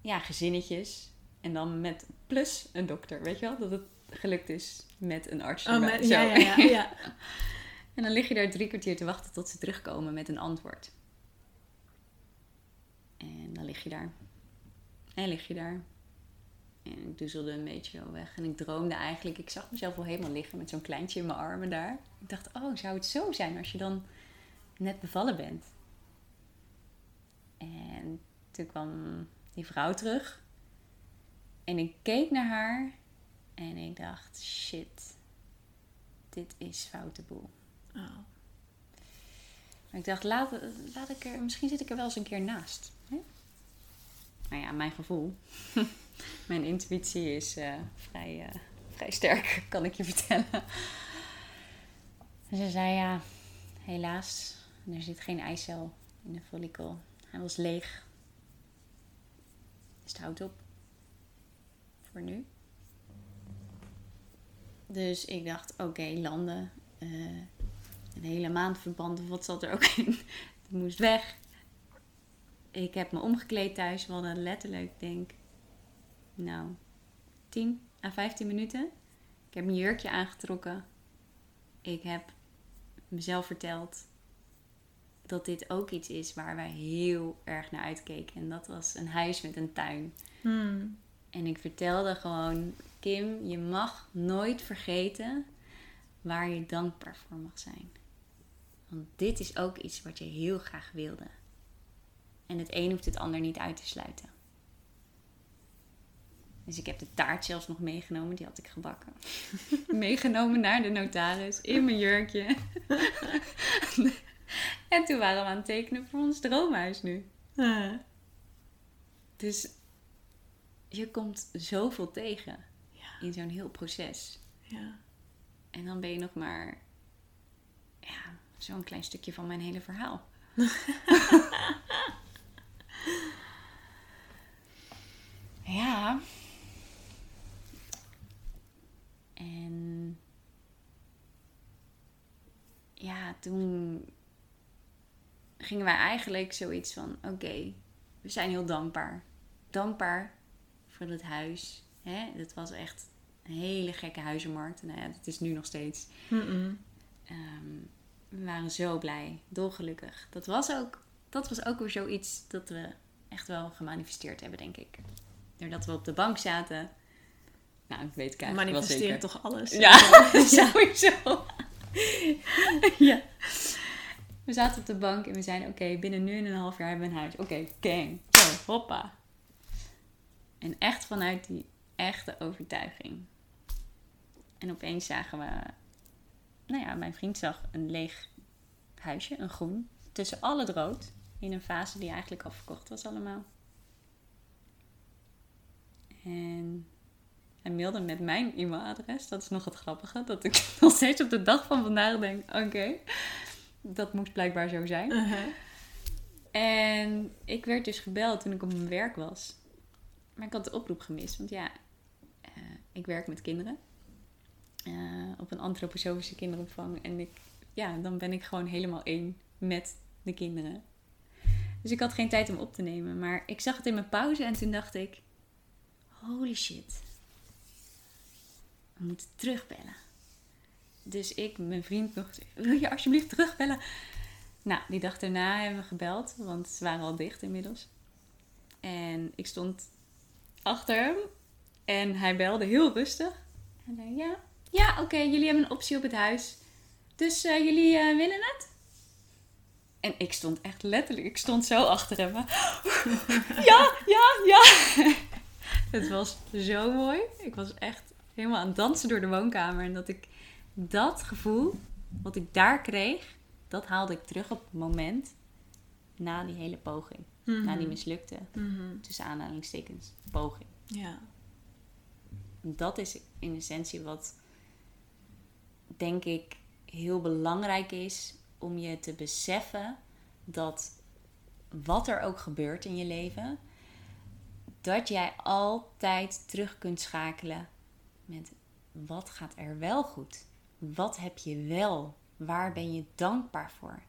[SPEAKER 3] ja, gezinnetjes. En dan met plus een dokter. Weet je wel? Dat het gelukt is met een arts
[SPEAKER 2] Oh,
[SPEAKER 3] erbij.
[SPEAKER 2] met-
[SPEAKER 3] Zo.
[SPEAKER 2] ja, ja, ja, ja.
[SPEAKER 3] En dan lig je daar drie kwartier te wachten tot ze terugkomen met een antwoord. En dan lig je daar. En lig je daar. En ik doezelde een beetje zo weg. En ik droomde eigenlijk, ik zag mezelf al helemaal liggen met zo'n kleintje in mijn armen daar. Ik dacht, oh, zou het zo zijn als je dan net bevallen bent? En toen kwam die vrouw terug. En ik keek naar haar. En ik dacht, shit, dit is foute boel.
[SPEAKER 2] Oh.
[SPEAKER 3] Maar ik dacht, laat, laat ik er, misschien zit ik er wel eens een keer naast. Hè? Nou ja, mijn gevoel. mijn intuïtie is eh, vrij, eh, vrij sterk, kan ik je vertellen. En ze zei, ja, helaas, er zit geen eicel in de follicle. Hij was leeg. Dus het houdt op. Voor nu. Dus ik dacht, oké, landen. Eh, een hele maandverband of wat zat er ook in. Het moest weg. Ik heb me omgekleed thuis. We hadden letterlijk, denk nou, 10 à 15 minuten. Ik heb mijn jurkje aangetrokken. Ik heb mezelf verteld dat dit ook iets is waar wij heel erg naar uitkeken. En dat was een huis met een tuin.
[SPEAKER 2] Hmm.
[SPEAKER 3] En ik vertelde gewoon, Kim, je mag nooit vergeten waar je dankbaar voor mag zijn. Want dit is ook iets wat je heel graag wilde. En het een hoeft het ander niet uit te sluiten. Dus ik heb de taart zelfs nog meegenomen, die had ik gebakken. meegenomen naar de notaris in mijn jurkje. en toen waren we aan het tekenen voor ons droomhuis nu.
[SPEAKER 2] Ah.
[SPEAKER 3] Dus je komt zoveel tegen
[SPEAKER 2] Ja.
[SPEAKER 3] in zo'n heel proces.
[SPEAKER 2] Ja.
[SPEAKER 3] En dan ben je nog maar ja, zo'n klein stukje van mijn hele verhaal. ja. En ja, toen gingen wij eigenlijk zoiets van: oké, we zijn heel dankbaar. Dankbaar voor het huis. Hè? Dat was echt een hele gekke huizenmarkt. Nou ja, dat is nu nog steeds. Ehm, we waren zo blij, dolgelukkig. Dat was, ook, dat was ook weer zoiets dat we echt wel gemanifesteerd hebben, denk ik. Doordat we op de bank zaten. Nou, ik weet het eigenlijk wel
[SPEAKER 2] Manifesteer
[SPEAKER 3] zeker.
[SPEAKER 2] toch alles?
[SPEAKER 3] Ja, sowieso. ja. We zaten op de bank en we zeiden, oké, binnen nu en een half jaar hebben we een huis. Oké, gang, go, hoppa. En echt vanuit die echte overtuiging. En opeens zagen we, nou ja, mijn vriend zag een leeg huisje, een groen, tussen al het rood. In een fase die eigenlijk al verkocht was allemaal. En hij mailde met mijn e-mailadres. Dat is nog het grappige. Dat ik nog steeds op de dag van vandaag denk: oké, dat moest blijkbaar zo zijn.
[SPEAKER 2] Uh-huh.
[SPEAKER 3] En ik werd dus gebeld toen ik op mijn werk was. Maar ik had de oproep gemist. Want ja, eh, ik werk met kinderen. eh, op een antroposofische kinderopvang. En ik, ja, dan ben ik gewoon helemaal één met de kinderen. Dus ik had geen tijd om op te nemen. Maar ik zag het in mijn pauze en toen dacht ik... Holy shit. We moeten terugbellen. Dus ik, mijn vriend nog, wil je alsjeblieft terugbellen? Nou, die dag daarna hebben we gebeld, want ze waren al dicht inmiddels. En ik stond achter hem en hij belde heel rustig. En ja, ja oké, jullie hebben een optie op het huis. Dus eh, jullie eh, willen het? En ik stond echt letterlijk, ik stond zo achter hem. ja, ja, ja. het was zo mooi. Ik was echt helemaal aan het dansen door de woonkamer. En dat ik dat gevoel, wat ik daar kreeg, dat haalde ik terug op het moment na die hele poging. Na die mislukte,
[SPEAKER 2] Mhm.
[SPEAKER 3] tussen aanhalingstekens, poging.
[SPEAKER 2] Ja.
[SPEAKER 3] Dat is in essentie wat, denk ik, heel belangrijk is om je te beseffen dat wat er ook gebeurt in je leven, dat jij altijd terug kunt schakelen met wat gaat er wel goed? Wat heb je wel? Waar ben je dankbaar voor?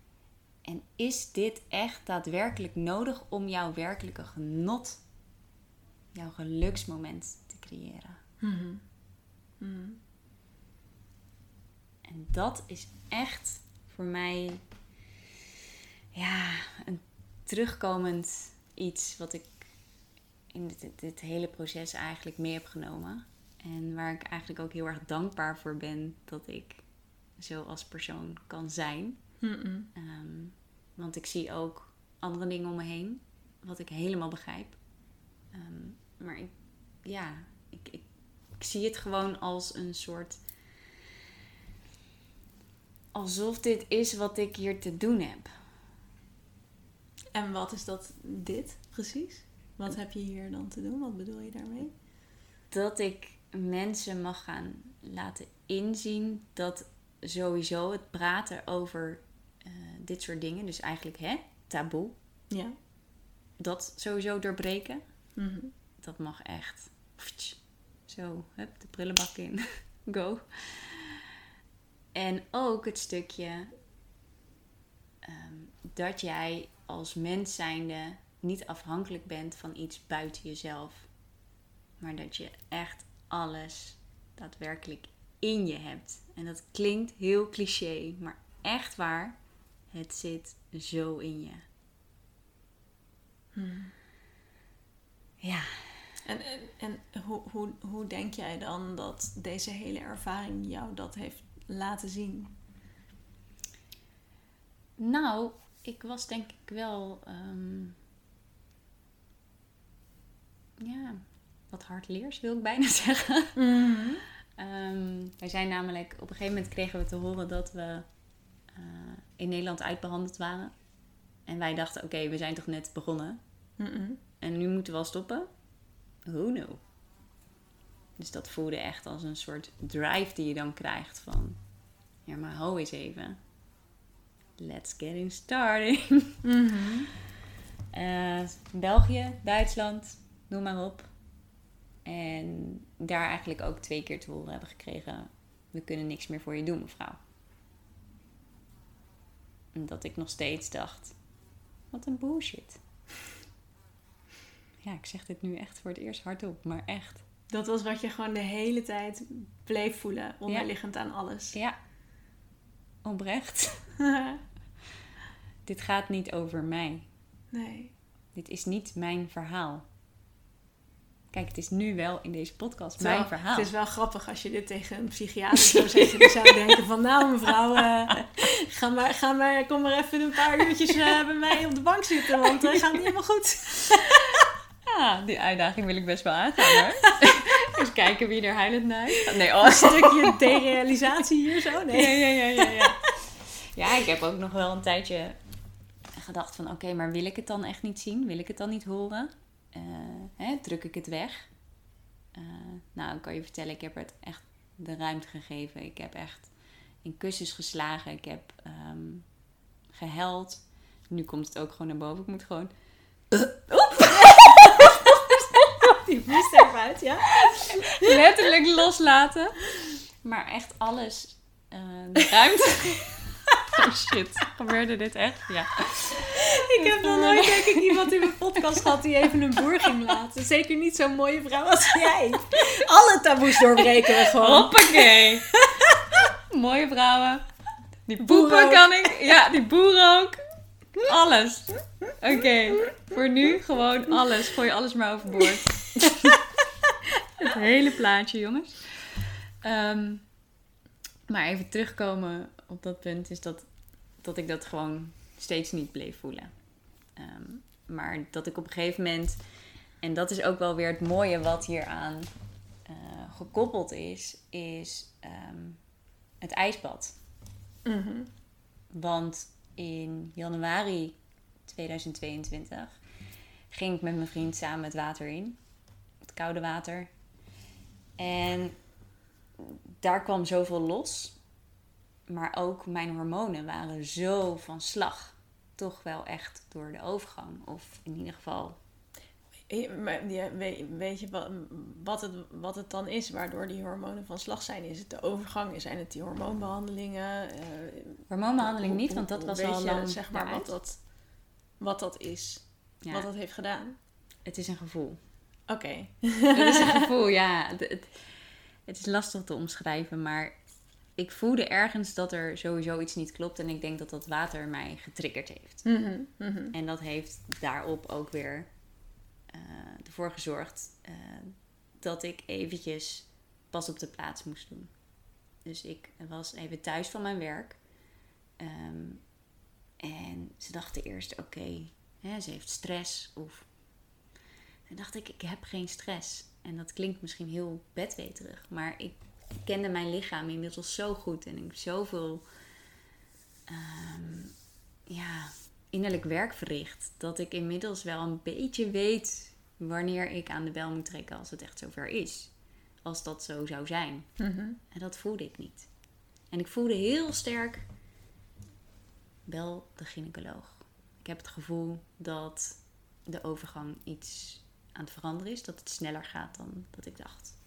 [SPEAKER 3] En is dit echt daadwerkelijk nodig om jouw werkelijke genot, jouw geluksmoment te creëren?
[SPEAKER 2] Mhm. Mhm.
[SPEAKER 3] En dat is echt voor mij ja, een terugkomend iets wat ik in dit, dit, dit hele proces eigenlijk mee heb genomen. En waar ik eigenlijk ook heel erg dankbaar voor ben dat ik zo als persoon kan zijn. Ehm, want ik zie ook andere dingen om me heen, wat ik helemaal begrijp. Ehm, maar ik, ja, ik, ik, ik zie het gewoon als een soort. alsof dit is wat ik hier te doen heb.
[SPEAKER 2] En wat is dat dit precies? Wat heb je hier dan te doen? Wat bedoel je daarmee?
[SPEAKER 3] Dat ik mensen mag gaan laten inzien dat sowieso het praten over eh, dit soort dingen, dus eigenlijk hè, taboe.
[SPEAKER 2] Ja.
[SPEAKER 3] Dat sowieso doorbreken.
[SPEAKER 2] Mhm.
[SPEAKER 3] Dat mag echt. Zo, hup, de prullenbak in. Go. En ook het stukje ehm, dat jij als mens zijnde niet afhankelijk bent van iets buiten jezelf. Maar dat je echt alles daadwerkelijk in je hebt. En dat klinkt heel cliché, maar echt waar. Het zit zo in je. Ja,
[SPEAKER 2] En, en, en hoe, hoe, hoe denk jij dan dat deze hele ervaring jou dat heeft laten zien?
[SPEAKER 3] Nou, ik was denk ik wel. ehm, ja, wat hardleers wil ik bijna zeggen. Ehm, wij zijn namelijk. Op een gegeven moment kregen we te horen dat we eh, in Nederland uitbehandeld waren. En wij dachten: oké, we zijn toch net begonnen.
[SPEAKER 2] Mhm.
[SPEAKER 3] En nu moeten we al stoppen? Who no? Dus dat voelde echt als een soort drive die je dan krijgt van... Ja, maar ho eens even. Let's getting started.
[SPEAKER 2] Mhm.
[SPEAKER 3] Eh, België, Duitsland, noem maar op. En daar eigenlijk ook twee keer te horen hebben gekregen... We kunnen niks meer voor je doen, mevrouw. En dat ik nog steeds dacht... Wat een bullshit. Ja, ik zeg dit nu echt voor het eerst hardop, maar echt.
[SPEAKER 2] Dat was wat je gewoon de hele tijd bleef voelen, onderliggend aan alles.
[SPEAKER 3] Ja, oprecht. Dit gaat niet over mij.
[SPEAKER 2] nee.
[SPEAKER 3] Dit is niet mijn verhaal. Kijk, het is nu wel in deze podcast
[SPEAKER 2] Terwijl,
[SPEAKER 3] mijn verhaal.
[SPEAKER 2] Het is wel grappig als je dit tegen een psychiater zou zeggen. Die zou denken van, nou mevrouw, eh, ga maar, ga maar, kom maar even een paar uurtjes eh, bij mij op de bank zitten. Want het gaat niet helemaal goed.
[SPEAKER 3] Ja, die uitdaging wil ik best wel aangaan hoor. Eens kijken wie er huilend naar. Nee, oh.
[SPEAKER 2] Een stukje derealisatie hier zo. Nee.
[SPEAKER 3] Ja, ja, ja, ja, ja. Ja, ik heb ook nog wel een tijdje gedacht van... Oké, maar wil ik het dan echt niet zien? Wil ik het dan niet horen? Eh, hè, druk ik het weg? Eh, nou, ik kan je vertellen, ik heb het echt de ruimte gegeven. Ik heb echt in kussens geslagen. Ik heb ehm gehuild. Nu komt het ook gewoon naar boven. Ik moet gewoon...
[SPEAKER 2] Die moest even uit, ja.
[SPEAKER 3] letterlijk loslaten. Maar echt alles. eh, de ruimte. oh shit, gebeurde dit echt? Ja.
[SPEAKER 2] Ik heb nog nooit denk ik iemand in mijn podcast gehad die even een boer ging laten. Zeker niet zo'n mooie vrouw als jij. Alle taboes doorbreken we gewoon.
[SPEAKER 3] Hoppakee. Mooie vrouwen. Die
[SPEAKER 2] Boer
[SPEAKER 3] poepen
[SPEAKER 2] ook.
[SPEAKER 3] kan ik. Ja, die boeren ook. Alles. Oké, voor nu gewoon alles. Gooi alles maar overboord. Het hele plaatje, jongens. Ehm, maar even terugkomen op dat punt is dat, dat ik dat gewoon steeds niet bleef voelen. Ehm, maar dat ik op een gegeven moment, en dat is ook wel weer het mooie wat hieraan eh gekoppeld is, is ehm, het ijsbad.
[SPEAKER 2] Mhm.
[SPEAKER 3] Want in januari 2022 ging ik met mijn vriend samen het water in. Het koude water. En daar kwam zoveel los. Maar ook mijn hormonen waren zo van slag. Toch wel echt door de overgang. Of in ieder geval.
[SPEAKER 2] Weet, je wat, het, wat het dan is waardoor die hormonen van slag zijn? Is het de overgang? Zijn het die hormoonbehandelingen? Eh,
[SPEAKER 3] Hormoonbehandeling niet, want dat was al
[SPEAKER 2] je,
[SPEAKER 3] lang
[SPEAKER 2] zeg maar wat dat, wat dat is.
[SPEAKER 3] Ja,
[SPEAKER 2] Wat dat heeft gedaan.
[SPEAKER 3] Het is een gevoel.
[SPEAKER 2] Oké.
[SPEAKER 3] Het is een gevoel, ja. Het, het, het is lastig te omschrijven, maar ik voelde ergens dat er sowieso iets niet klopt. En ik denk dat dat water mij getriggerd heeft.
[SPEAKER 2] Mhm, mhm.
[SPEAKER 3] En dat heeft daarop ook weer eh, ervoor gezorgd eh, dat ik eventjes pas op de plaats moest doen. Dus ik was even thuis van mijn werk. Ehm, en ze dachten eerst, oké, ze heeft stress. Of... Toen dacht ik, ik heb geen stress. En dat klinkt misschien heel bedweterig. Maar ik kende mijn lichaam inmiddels zo goed. En ik heb zoveel ehm, ja, innerlijk werk verricht. Dat ik inmiddels wel een beetje weet wanneer ik aan de bel moet trekken als het echt zover is. Als dat zo zou zijn.
[SPEAKER 2] Mhm.
[SPEAKER 3] En dat voelde ik niet. En ik voelde heel sterk, bel de gynaecoloog. ik heb het gevoel dat de overgang iets aan het veranderen is. Dat het sneller gaat dan dat ik dacht.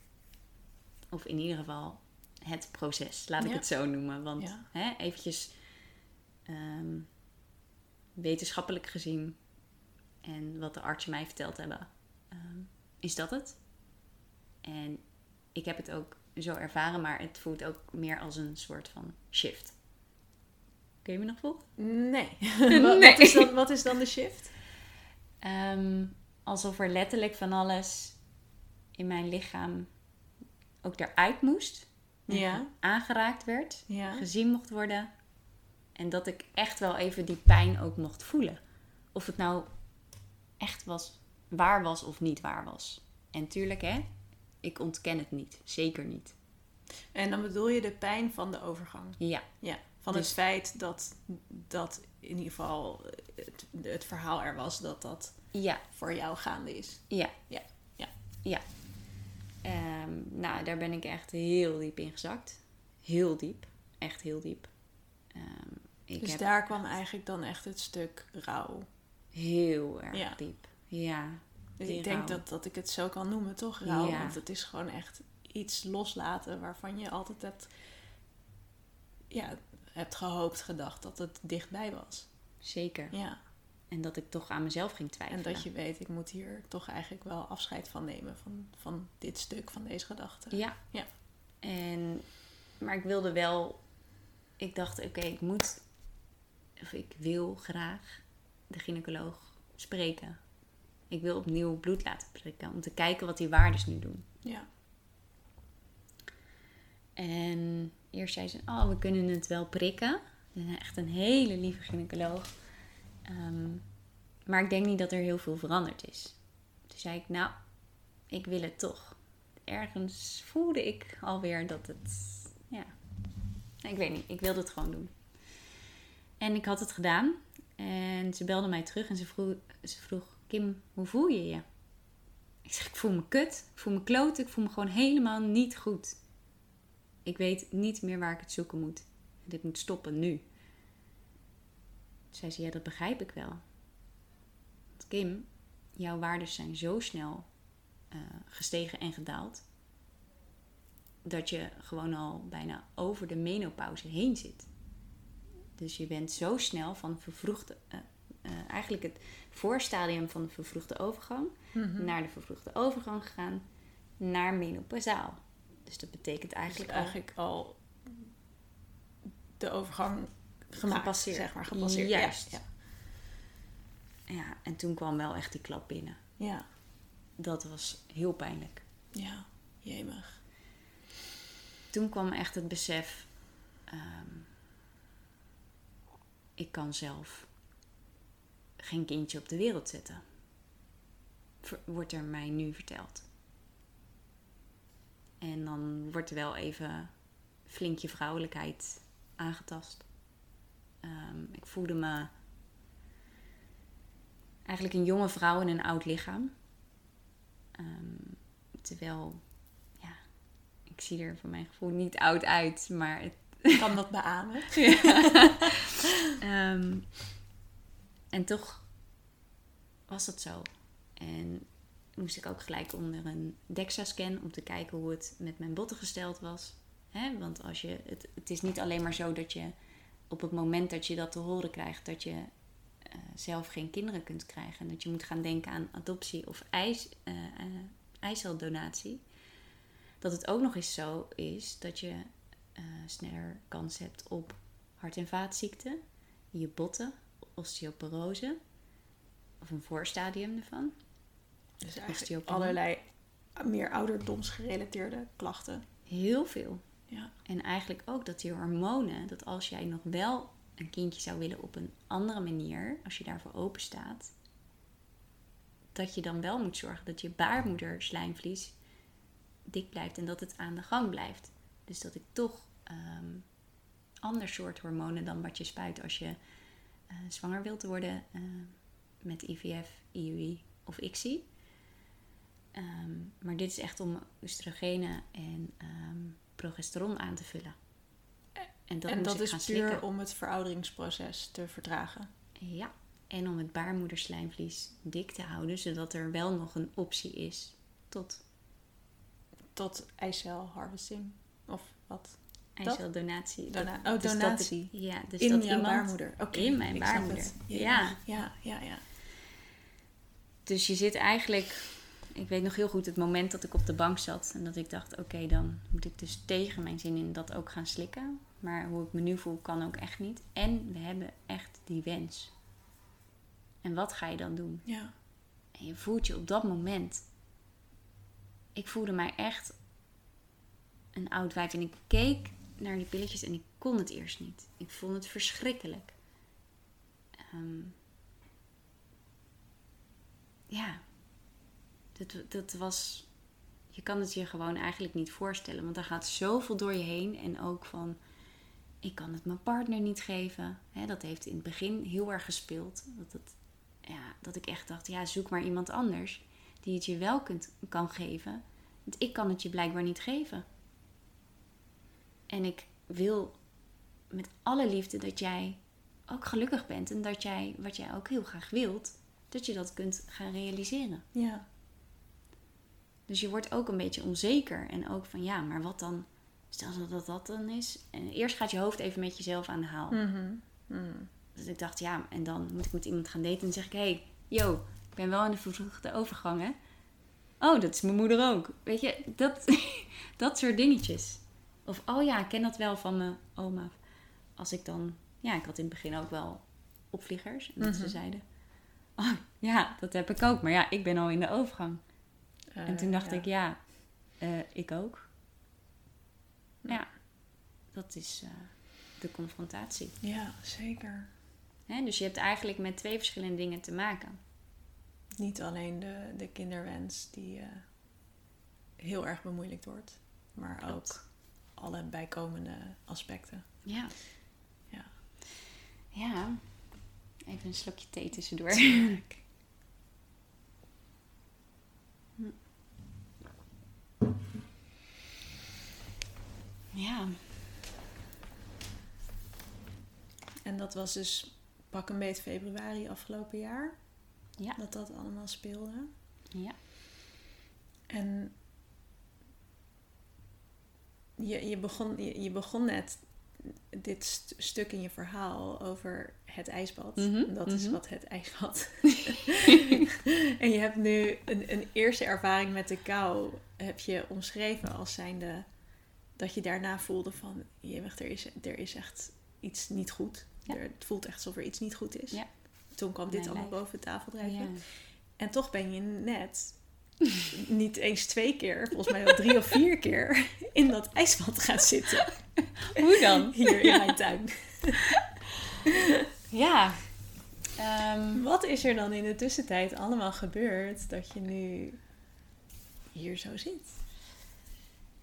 [SPEAKER 3] Of in ieder geval het proces, laat ik
[SPEAKER 2] Ja.
[SPEAKER 3] het zo noemen. Want
[SPEAKER 2] Ja.
[SPEAKER 3] hè, eventjes ehm, wetenschappelijk gezien en wat de artsen mij verteld hebben, ehm, is dat het. En ik heb het ook zo ervaren, maar het voelt ook meer als een soort van shift. Kun je me nog volgen?
[SPEAKER 2] Nee. wat,
[SPEAKER 3] Nee.
[SPEAKER 2] Wat, is dan, wat is dan de shift?
[SPEAKER 3] Ehm, alsof er letterlijk van alles in mijn lichaam ook eruit moest.
[SPEAKER 2] Ja.
[SPEAKER 3] Aangeraakt werd,
[SPEAKER 2] Ja.
[SPEAKER 3] gezien mocht worden. En dat ik echt wel even die pijn ook mocht voelen. Of het nou echt was, waar was of niet waar was. En tuurlijk hè, ik ontken het niet. Zeker niet.
[SPEAKER 2] En dan bedoel je de pijn van de overgang.
[SPEAKER 3] Ja,
[SPEAKER 2] Ja. Van
[SPEAKER 3] Dus-
[SPEAKER 2] het feit dat, dat in ieder geval het, het verhaal er was dat dat
[SPEAKER 3] ja,
[SPEAKER 2] voor jou gaande is.
[SPEAKER 3] ja.
[SPEAKER 2] Ja. Ja.
[SPEAKER 3] Ja. Ehm, nou, daar ben ik echt heel diep in gezakt. Heel diep. Echt heel diep. Ehm, ik
[SPEAKER 2] dus
[SPEAKER 3] heb
[SPEAKER 2] daar kwam eigenlijk dan echt het stuk rouw.
[SPEAKER 3] heel erg
[SPEAKER 2] Ja.
[SPEAKER 3] diep. Ja.
[SPEAKER 2] Dus ik denk
[SPEAKER 3] rouw.
[SPEAKER 2] dat, dat ik het zo kan noemen, toch? Rouw.
[SPEAKER 3] Ja.
[SPEAKER 2] Want het is gewoon echt iets loslaten waarvan je altijd hebt, ja, hebt gehoopt, gedacht dat het dichtbij was.
[SPEAKER 3] Zeker.
[SPEAKER 2] Ja.
[SPEAKER 3] En dat ik toch aan mezelf ging twijfelen.
[SPEAKER 2] En dat je weet, ik moet hier toch eigenlijk wel afscheid van nemen. Van, van dit stuk, van deze gedachte.
[SPEAKER 3] Ja.
[SPEAKER 2] Ja.
[SPEAKER 3] En, maar ik wilde wel... Ik dacht, oké, ik moet... Of ik wil graag de gynaecoloog spreken. Ik wil opnieuw bloed laten prikken. Om te kijken wat die waardes nu doen.
[SPEAKER 2] Ja.
[SPEAKER 3] En eerst zei ze, oh, we kunnen het wel prikken. En Echt een hele lieve gynaecoloog. Ehm, maar ik denk niet dat er heel veel veranderd is. Toen zei ik, nou, ik wil het toch. Ergens voelde ik alweer dat het, ja, ik weet niet, ik wilde het gewoon doen. En ik had het gedaan. En ze belde mij terug en ze vroeg, ze vroeg Kim, hoe voel je je? Ik zeg, ik voel me kut, ik voel me kloot, ik voel me gewoon helemaal niet goed. Ik weet niet meer waar ik het zoeken moet. Dit moet stoppen nu. Zei ze, ja, dat begrijp ik wel. Want Kim, jouw waarden zijn zo snel eh, gestegen en gedaald. Dat je gewoon al bijna over de menopauze heen zit. Dus je bent zo snel van vervroegde, eh, eigenlijk het voorstadium van de vervroegde overgang
[SPEAKER 2] Mhm.
[SPEAKER 3] naar de vervroegde overgang gegaan naar menopausaal. Dus dat betekent
[SPEAKER 2] Eigenlijk,
[SPEAKER 3] eigenlijk,
[SPEAKER 2] eigenlijk al de overgang gemaakt,
[SPEAKER 3] Gepasseerd.
[SPEAKER 2] zeg maar. Gepasseerd.
[SPEAKER 3] Juist.
[SPEAKER 2] Ja.
[SPEAKER 3] Ja, en toen kwam wel echt die klap binnen.
[SPEAKER 2] Ja.
[SPEAKER 3] Dat was heel pijnlijk.
[SPEAKER 2] Ja. Jemig.
[SPEAKER 3] Toen kwam echt het besef: ehm, ik kan zelf geen kindje op de wereld zetten. Wordt er mij nu verteld. En dan wordt er wel even flink je vrouwelijkheid aangetast. Ehm, ik voelde me eigenlijk een jonge vrouw in een oud lichaam. Ehm, terwijl, ja, ik zie er voor mijn gevoel niet oud uit, maar het,
[SPEAKER 2] Ik kan dat beamen.
[SPEAKER 3] Ehm, en toch was dat zo. En moest ik ook gelijk onder een DEXA-scan om te kijken hoe het met mijn botten gesteld was. Hè? Want als je, het, het is niet alleen maar zo dat je op het moment dat je dat te horen krijgt, dat je eh, zelf geen kinderen kunt krijgen. En dat je moet gaan denken aan adoptie of ijs, eh, eh, eiceldonatie. Dat het ook nog eens zo is dat je sneller kans hebt op hart- en vaatziekten, je botten, osteoporose of een voorstadium ervan.
[SPEAKER 2] Dus eigenlijk allerlei meer ouderdomsgerelateerde klachten.
[SPEAKER 3] Heel veel.
[SPEAKER 2] Ja.
[SPEAKER 3] En eigenlijk ook dat die hormonen, dat als jij nog wel een kindje zou willen op een andere manier, als je daarvoor open staat, dat je dan wel moet zorgen dat je baarmoederslijmvlies dik blijft en dat het aan de gang blijft. Dus dat ik toch ehm ander soort hormonen dan wat je spuit als je eh, zwanger wilt worden eh, met IVF, IUI of ICSI. Ehm, maar dit is echt om oestrogenen en ehm, progesteron aan te vullen. En dat,
[SPEAKER 2] en dat is puur
[SPEAKER 3] slikken.
[SPEAKER 2] om het verouderingsproces te vertragen.
[SPEAKER 3] Ja, En om het baarmoederslijmvlies dik te houden, zodat er wel nog een optie is tot
[SPEAKER 2] Tot eicel harvesting. Of wat?
[SPEAKER 3] eiceldonatie.
[SPEAKER 2] Dona-
[SPEAKER 3] Dat-
[SPEAKER 2] oh,
[SPEAKER 3] dus dat
[SPEAKER 2] donatie.
[SPEAKER 3] het- ja, dus
[SPEAKER 2] in
[SPEAKER 3] dat iemand
[SPEAKER 2] baarmoeder. Oké,
[SPEAKER 3] in mijn baarmoeder. Ja.
[SPEAKER 2] Ja, ja, ja.
[SPEAKER 3] Dus je zit eigenlijk, ik weet nog heel goed het moment dat ik op de bank zat en dat ik dacht, oké, dan moet ik dus tegen mijn zin in dat ook gaan slikken. Maar hoe ik me nu voel kan ook echt niet. En we hebben echt die wens. En wat ga je dan doen?
[SPEAKER 2] Ja.
[SPEAKER 3] En je voelt je op dat moment. Ik voelde mij echt een oud wijf. En ik keek naar die pilletjes en ik kon het eerst niet. Ik vond het verschrikkelijk. Ehm, ja, dat, dat was. Je kan het je gewoon eigenlijk niet voorstellen. Want er gaat zoveel door je heen. En ook van. Ik kan het mijn partner niet geven. Dat heeft in het begin heel erg gespeeld. Dat, ja, dat ik echt dacht: ja, zoek maar iemand anders. Die het je wel kunt, kan geven. Want ik kan het je blijkbaar niet geven. En ik wil met alle liefde dat jij ook gelukkig bent. En dat jij, wat jij ook heel graag wilt, dat je dat kunt gaan realiseren.
[SPEAKER 2] Ja.
[SPEAKER 3] Dus je wordt ook een beetje onzeker. En ook van ja, maar wat dan? Stel dat dat dat dan is. En eerst gaat je hoofd even met jezelf aan de haal.
[SPEAKER 2] Mhm. Mhm.
[SPEAKER 3] Dus ik dacht, ja, en dan moet ik met iemand gaan daten. En dan zeg ik, hé, hey, yo, ik ben wel in de vervroegde overgang, hè? Oh, dat is mijn moeder ook. Weet je, dat, dat soort dingetjes. Of, oh ja, ik ken dat wel van mijn oma. Als ik dan, ja, ik had in het begin ook wel opvliegers. En dat ze
[SPEAKER 2] Mhm.
[SPEAKER 3] zeiden, oh ja, dat heb ik ook. Maar ja, ik ben al in de overgang. En toen
[SPEAKER 2] Eh,
[SPEAKER 3] dacht
[SPEAKER 2] ja.
[SPEAKER 3] ik, ja, eh, ik ook. Ja, dat is eh, de confrontatie.
[SPEAKER 2] Ja, zeker.
[SPEAKER 3] Hè? Dus je hebt eigenlijk met twee verschillende dingen te maken.
[SPEAKER 2] Niet alleen de, de kinderwens die heel erg bemoeilijkt wordt, maar
[SPEAKER 3] Klopt.
[SPEAKER 2] ook alle bijkomende aspecten.
[SPEAKER 3] Ja.
[SPEAKER 2] Ja.
[SPEAKER 3] Ja. Even een slokje thee tussendoor.
[SPEAKER 2] Tuurlijk.
[SPEAKER 3] Ja.
[SPEAKER 2] En dat was dus pak een beet februari afgelopen jaar.
[SPEAKER 3] Ja.
[SPEAKER 2] Dat dat allemaal speelde.
[SPEAKER 3] Ja.
[SPEAKER 2] En je, je, begon, je, je begon net dit st- stuk in je verhaal over het ijsbad.
[SPEAKER 3] Mhm,
[SPEAKER 2] Dat is
[SPEAKER 3] mhm.
[SPEAKER 2] wat het ijsbad. en je hebt nu een, een eerste ervaring met de kou. Heb je omschreven als zijnde dat je daarna voelde van... Jemig, er is, er is echt iets niet goed.
[SPEAKER 3] Ja.
[SPEAKER 2] Er, het voelt echt alsof er iets niet goed is.
[SPEAKER 3] Ja.
[SPEAKER 2] Toen kwam dit
[SPEAKER 3] Mijn
[SPEAKER 2] allemaal
[SPEAKER 3] lijf.
[SPEAKER 2] boven de tafel drijven.
[SPEAKER 3] Ja.
[SPEAKER 2] En toch ben je net niet eens twee keer, volgens mij wel drie of vier keer in dat ijsbad gaan zitten.
[SPEAKER 3] Hoe dan?
[SPEAKER 2] Hier in mijn tuin.
[SPEAKER 3] Ja. Ehm,
[SPEAKER 2] Wat is er dan in de tussentijd allemaal gebeurd dat je nu hier zo zit?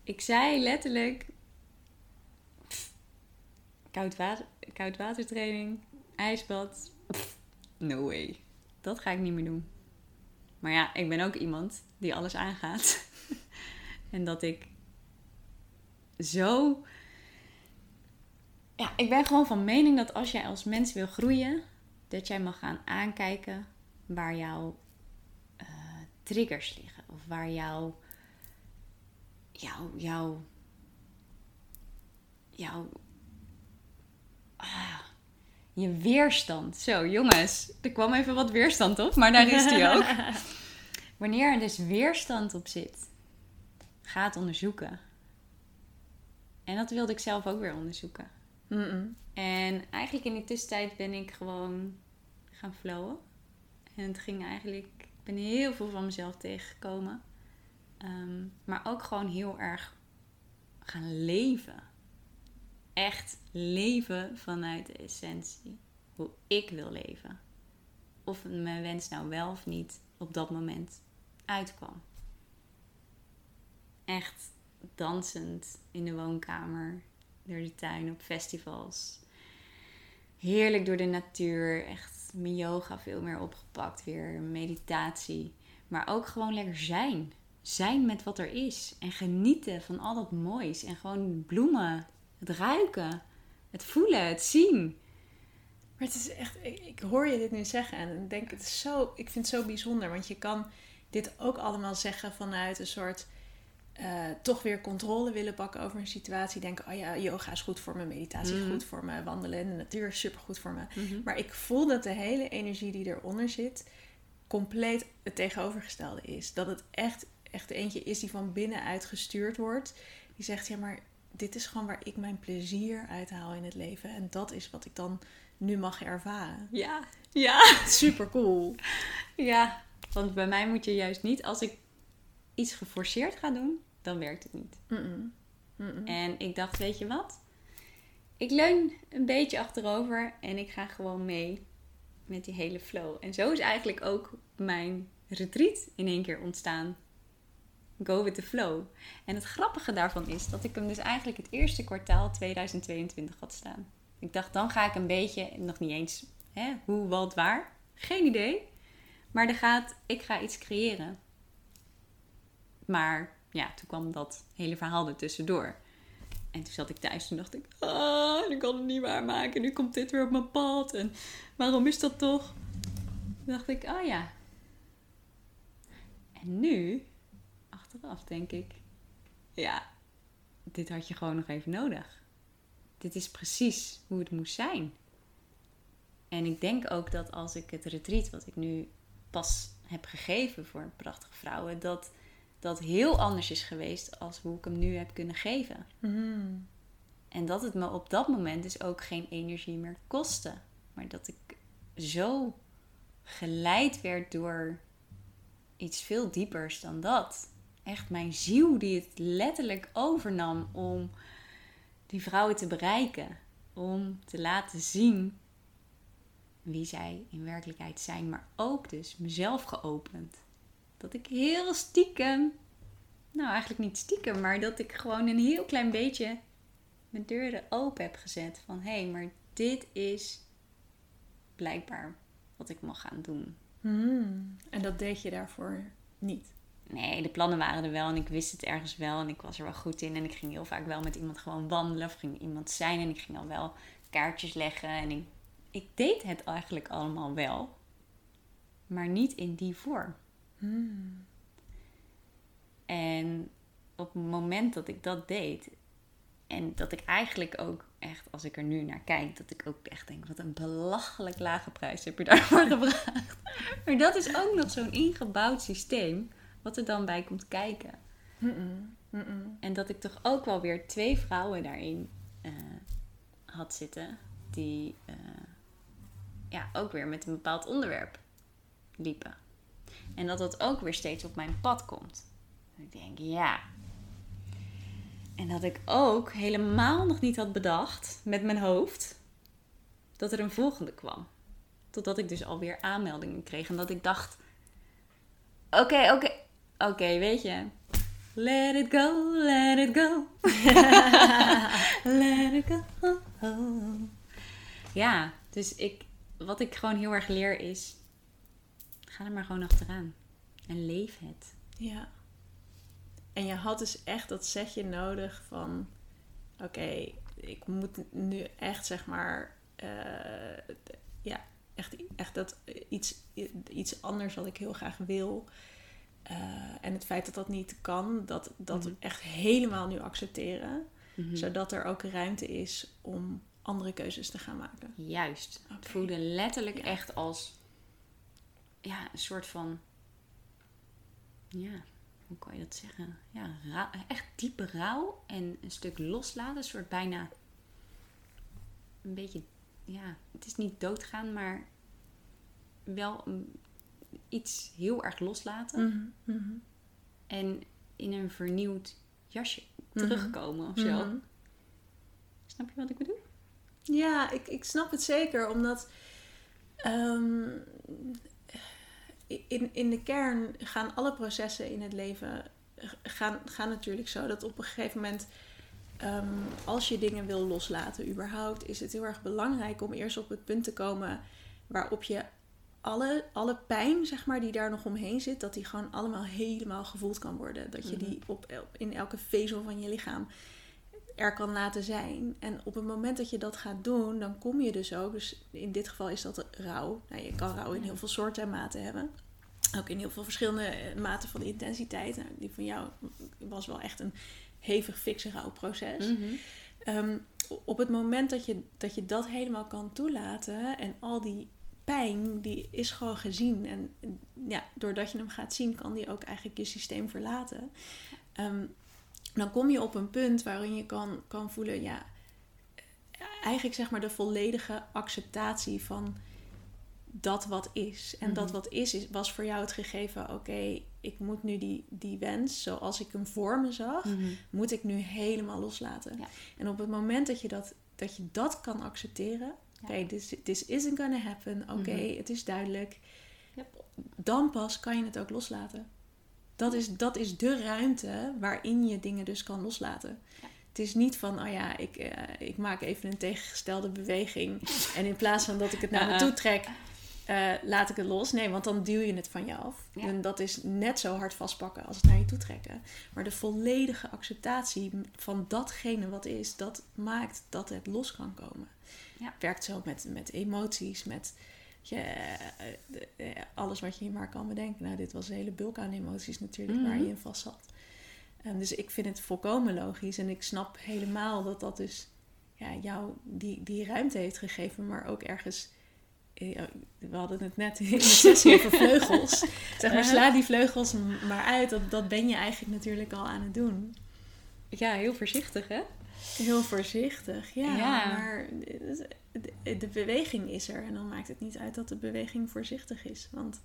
[SPEAKER 3] Ik zei letterlijk... koud, water, koud watertraining, ijsbad. no way. Dat ga ik niet meer doen. Maar ja, ik ben ook iemand die alles aangaat. en dat ik zo... Ja, ik ben gewoon van mening dat als jij als mens wil groeien... dat jij mag gaan aankijken waar jouw eh, triggers liggen. Of waar jouw... Jouw... Jouw... Jouw... Ah, je weerstand. Zo, jongens. Er kwam even wat weerstand op, maar daar is die ook. Wanneer er dus weerstand op zit, ga het onderzoeken. En dat wilde ik zelf ook weer onderzoeken. En eigenlijk in die tussentijd ben ik gewoon gaan flowen. En het ging eigenlijk... Ik ben heel veel van mezelf tegengekomen. Ehm, maar ook gewoon heel erg gaan leven. Echt leven vanuit de essentie. Hoe ik wil leven. Of mijn wens nou wel of niet op dat moment uitkwam. Echt dansend in de woonkamer, door de tuin, op festivals. Heerlijk door de natuur. Echt mijn yoga veel meer opgepakt. Weer meditatie. Maar ook gewoon lekker zijn. Zijn met wat er is. En genieten van al dat moois. En gewoon bloemen. Het ruiken. Het voelen. Het zien.
[SPEAKER 2] Maar het is echt, ik, ik hoor je dit nu zeggen en ik denk, het is zo, ik vind het zo bijzonder. Want je kan dit ook allemaal zeggen vanuit een soort eh, toch weer controle willen pakken over een situatie. Denken, oh ja, yoga is goed voor me, meditatie is
[SPEAKER 3] Mhm.
[SPEAKER 2] goed voor me, wandelen in de natuur is super goed voor me.
[SPEAKER 3] Mhm.
[SPEAKER 2] Maar ik voel dat de hele energie die eronder zit, compleet het tegenovergestelde is. Dat het echt, echt eentje is die van binnenuit gestuurd wordt. Die zegt, ja, maar dit is gewoon waar ik mijn plezier uit haal in het leven. En dat is wat ik dan nu mag ervaren.
[SPEAKER 3] Ja, ja.
[SPEAKER 2] Super cool.
[SPEAKER 3] Ja, want bij mij moet je juist niet, als ik iets geforceerd ga doen, dan werkt het niet. En ik dacht, weet je wat? Ik leun een beetje achterover en ik ga gewoon mee met die hele flow. En zo is eigenlijk ook mijn retreat in één keer ontstaan. Go with the flow. En het grappige daarvan is dat ik hem dus eigenlijk het eerste kwartaal 2022 had staan. Ik dacht, dan ga ik een beetje, nog niet eens hè, hoe, wat, waar. Geen idee. Maar er gaat, ik ga iets creëren. Maar ja, toen kwam dat hele verhaal er tussendoor. En toen zat ik thuis en dacht ik, ah, ik kan het niet waarmaken. Nu komt dit weer op mijn pad. En waarom is dat toch? Toen dacht ik, oh ja. En nu, achteraf denk ik, ja, dit had je gewoon nog even nodig. Dit is precies hoe het moest zijn. En ik denk ook dat als ik het retreat wat ik nu pas heb gegeven voor prachtige vrouwen, dat dat heel anders is geweest als hoe ik hem nu heb kunnen geven.
[SPEAKER 2] Mm.
[SPEAKER 3] En dat het me op dat moment dus ook geen energie meer kostte. Maar dat ik zo geleid werd door iets veel diepers dan dat. Echt mijn ziel die het letterlijk overnam om die vrouwen te bereiken. Om te laten zien wie zij in werkelijkheid zijn. Maar ook dus mezelf geopend. Dat ik heel stiekem, nou eigenlijk niet stiekem, maar dat ik gewoon een heel klein beetje mijn deuren open heb gezet. Van hé, hey, maar dit is blijkbaar wat ik mag gaan doen.
[SPEAKER 2] Mm. En dat deed je daarvoor niet.
[SPEAKER 3] Nee, de plannen waren er wel en ik wist het ergens wel en ik was er wel goed in. En ik ging heel vaak wel met iemand gewoon wandelen of ging iemand zijn en ik ging al wel kaartjes leggen. En ik, ik deed het eigenlijk allemaal wel, maar niet in die vorm. En op het moment dat ik dat deed, en dat ik eigenlijk ook echt, als ik er nu naar kijk, dat ik ook echt denk: wat een belachelijk lage prijs heb je daarvoor gevraagd. Maar dat is ook nog zo'n ingebouwd systeem, wat er dan bij komt kijken. En dat ik toch ook wel weer twee vrouwen daarin eh, had zitten, die eh, ja, ook weer met een bepaald onderwerp liepen. En dat dat ook weer steeds op mijn pad komt. En ik denk, ja. En dat ik ook helemaal nog niet had bedacht met mijn hoofd dat er een volgende kwam. Totdat ik dus alweer aanmeldingen kreeg. En dat ik dacht: oké, oké, oké, weet je. Let it go, let it go. let it go. Ja, dus ik, wat ik gewoon heel erg leer is: ga er maar gewoon achteraan. En leef het.
[SPEAKER 2] Ja. En je had dus echt dat setje nodig van... Oké, ik moet nu echt zeg maar... eh, ja, echt, echt dat iets, iets anders wat ik heel graag wil. Eh, en het feit dat dat niet kan, dat, dat
[SPEAKER 3] Mhm.
[SPEAKER 2] echt helemaal nu accepteren.
[SPEAKER 3] Mhm.
[SPEAKER 2] Zodat er ook ruimte is om andere keuzes te gaan maken.
[SPEAKER 3] Juist. Het voelde letterlijk
[SPEAKER 2] Ja.
[SPEAKER 3] echt als ja, een soort van. Ja, hoe kan je dat zeggen? Ja, echt diepe rouw en een stuk loslaten. Een soort bijna. Een beetje. Ja, het is niet doodgaan, maar wel een- iets heel erg loslaten.
[SPEAKER 2] Mhm, mhm,
[SPEAKER 3] En in een vernieuwd jasje terugkomen of zo.
[SPEAKER 2] mhm.
[SPEAKER 3] Snap je wat ik bedoel?
[SPEAKER 2] Ja, ik, ik snap het zeker, omdat ehm, in, in de kern gaan alle processen in het leven gaan, gaan natuurlijk zo dat op een gegeven moment, ehm, als je dingen wil loslaten überhaupt, is het heel erg belangrijk om eerst op het punt te komen waarop je alle, alle pijn, zeg maar, die daar nog omheen zit, dat die gewoon allemaal helemaal gevoeld kan worden. Dat je
[SPEAKER 3] Mhm.
[SPEAKER 2] die op, op- in elke vezel van je lichaam er kan laten zijn. En op het moment dat je dat gaat doen, dan kom je dus ook. Dus in dit geval is dat rouw. Nou, je kan rouw in heel veel soorten en maten hebben. Ook in heel veel verschillende eh, maten van intensiteit. Nou, die van jou was wel echt een hevig fikse rouwproces. Ehm, op het moment dat je, dat je dat helemaal kan toelaten en al die pijn, die is gewoon gezien. En ja, doordat je hem gaat zien, kan die ook eigenlijk je systeem verlaten. Ehm, dan kom je op een punt waarin je kan, kan voelen, ja, eigenlijk zeg maar de volledige acceptatie van dat wat is. En dat wat is, is, was voor jou het gegeven, oké, ik moet nu die, die wens, zoals ik hem voor me zag, moet ik nu helemaal loslaten. En op het moment dat je dat, dat, je dat kan accepteren, oké, okay, this, this isn't gonna happen, oké, het is duidelijk, yep. dan pas kan je het ook loslaten. Dat is, dat is de ruimte waarin je dingen dus kan loslaten. Het is niet van, oh ja, ik, uh, ik maak even een tegengestelde beweging. en in plaats van dat ik het naar me toe trek, uh, laat ik het los. Nee, want dan duw je het van je af. En dat is net zo hard vastpakken als het naar je toe trekken. Maar de volledige acceptatie van datgene wat is, dat maakt dat het los kan komen. Ja. Het werkt zo met, met emoties, met je, uh, alles wat je maar kan bedenken. Nou, dit was een hele bulk aan emoties natuurlijk mm -hmm. waar je in vast zat. Um, dus ik vind het volkomen logisch en ik snap helemaal dat dat dus ja, jou die, die ruimte heeft gegeven, maar ook ergens we hadden het net in de sessie over vleugels. Zeg maar, sla die vleugels maar uit. Dat, dat ben je eigenlijk natuurlijk al aan het doen.
[SPEAKER 3] Ja, heel voorzichtig hè?
[SPEAKER 2] Heel voorzichtig, ja. ja. Maar de beweging is er. En dan maakt het niet uit dat de beweging voorzichtig is. Want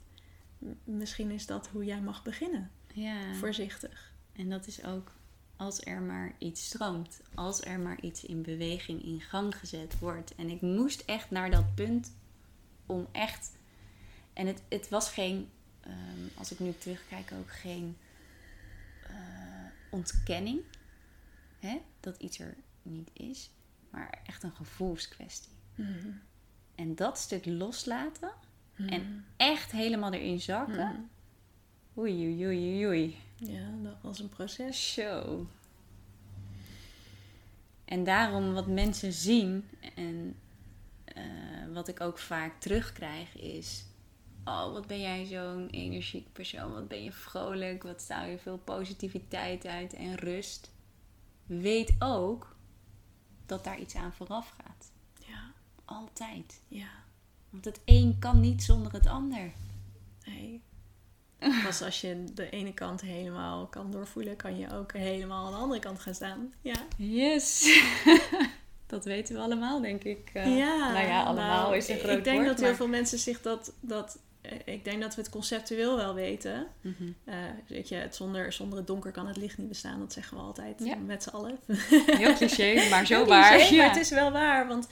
[SPEAKER 2] misschien is dat hoe jij mag beginnen. Ja. Voorzichtig.
[SPEAKER 3] En dat is ook als er maar iets stroomt. Als er maar iets in beweging in gang gezet wordt. En ik moest echt naar dat punt om echt. En het, het was geen, um, als ik nu terugkijk, ook geen uh, ontkenning hè, dat iets er niet is, maar echt een gevoelskwestie. Mm. En dat stuk loslaten mm. en echt helemaal erin zakken. Mm. Oei, oei, oei, oei.
[SPEAKER 2] Ja, dat was een proces.
[SPEAKER 3] Show. En daarom wat mensen zien en uh, wat ik ook vaak terugkrijg is: Oh, wat ben jij zo'n energiek persoon? Wat ben je vrolijk? Wat staal je veel positiviteit uit en rust? Weet ook dat daar iets aan vooraf gaat. Ja. Altijd. Ja. Want het een kan niet zonder het ander.
[SPEAKER 2] Nee. Pas als je de ene kant helemaal kan doorvoelen, kan je ook helemaal aan de andere kant gaan staan. Ja.
[SPEAKER 3] Yes. Dat weten we allemaal, denk ik. Uh, ja, nou ja, allemaal nou, is een groot
[SPEAKER 2] Ik denk dat heel veel mensen zich dat... dat eh, ik denk dat we het conceptueel wel weten. Mm -hmm. uh, weet je, het zonder, zonder het donker kan het licht niet bestaan. Dat zeggen we altijd ja. met z'n allen.
[SPEAKER 3] Heel cliché, maar zo waar.
[SPEAKER 2] Cliché, ja. Maar het is wel waar, want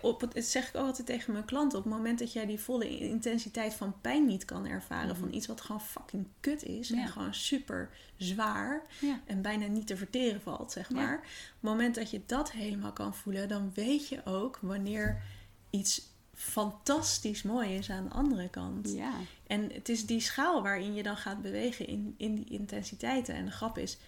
[SPEAKER 2] op het, dat zeg ik ook altijd tegen mijn klanten. Op het moment dat jij die volle intensiteit van pijn niet kan ervaren. Mm -hmm. Van iets wat gewoon fucking kut is. Ja. En gewoon super zwaar. Ja. En bijna niet te verteren valt, zeg maar. Ja. Op het moment dat je dat helemaal kan voelen. Dan weet je ook wanneer iets fantastisch mooi is aan de andere kant. Ja. En het is die schaal waarin je dan gaat bewegen in, in die intensiteiten. En de grap is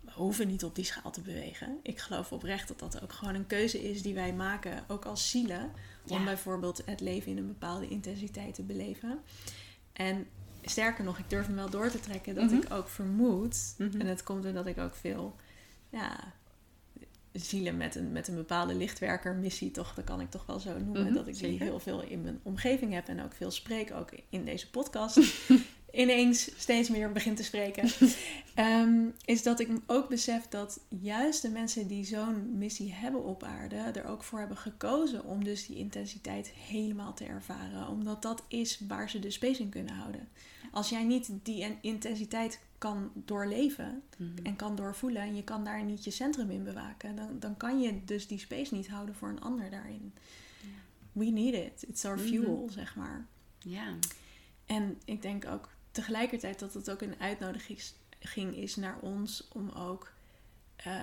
[SPEAKER 2] we hoeven niet op die schaal te bewegen. Ik geloof oprecht dat dat ook gewoon een keuze is die wij maken, ook als zielen. Om bijvoorbeeld het leven in een bepaalde intensiteit te beleven. En sterker nog, ik durf hem wel door te trekken dat ik ook vermoed, en dat komt omdat ik ook veel ja, zielen met een, met een bepaalde lichtwerkermissie, toch, dat kan ik toch wel zo noemen, dat ik die heel veel in mijn omgeving heb en ook veel spreek, ook in deze podcast. ineens steeds meer begint te spreken. um, is dat ik ook besef dat juist de mensen die zo'n missie hebben op aarde er ook voor hebben gekozen om dus die intensiteit helemaal te ervaren. Omdat dat is waar ze de space in kunnen houden. Als jij niet die intensiteit kan doorleven mm -hmm. en kan doorvoelen en je kan daar niet je centrum in bewaken, dan, dan kan je dus die space niet houden voor een ander daarin. We need it. It's our fuel, mm -hmm. zeg maar. Ja. En ik denk ook tegelijkertijd dat het ook een uitnodiging is naar ons om ook uh,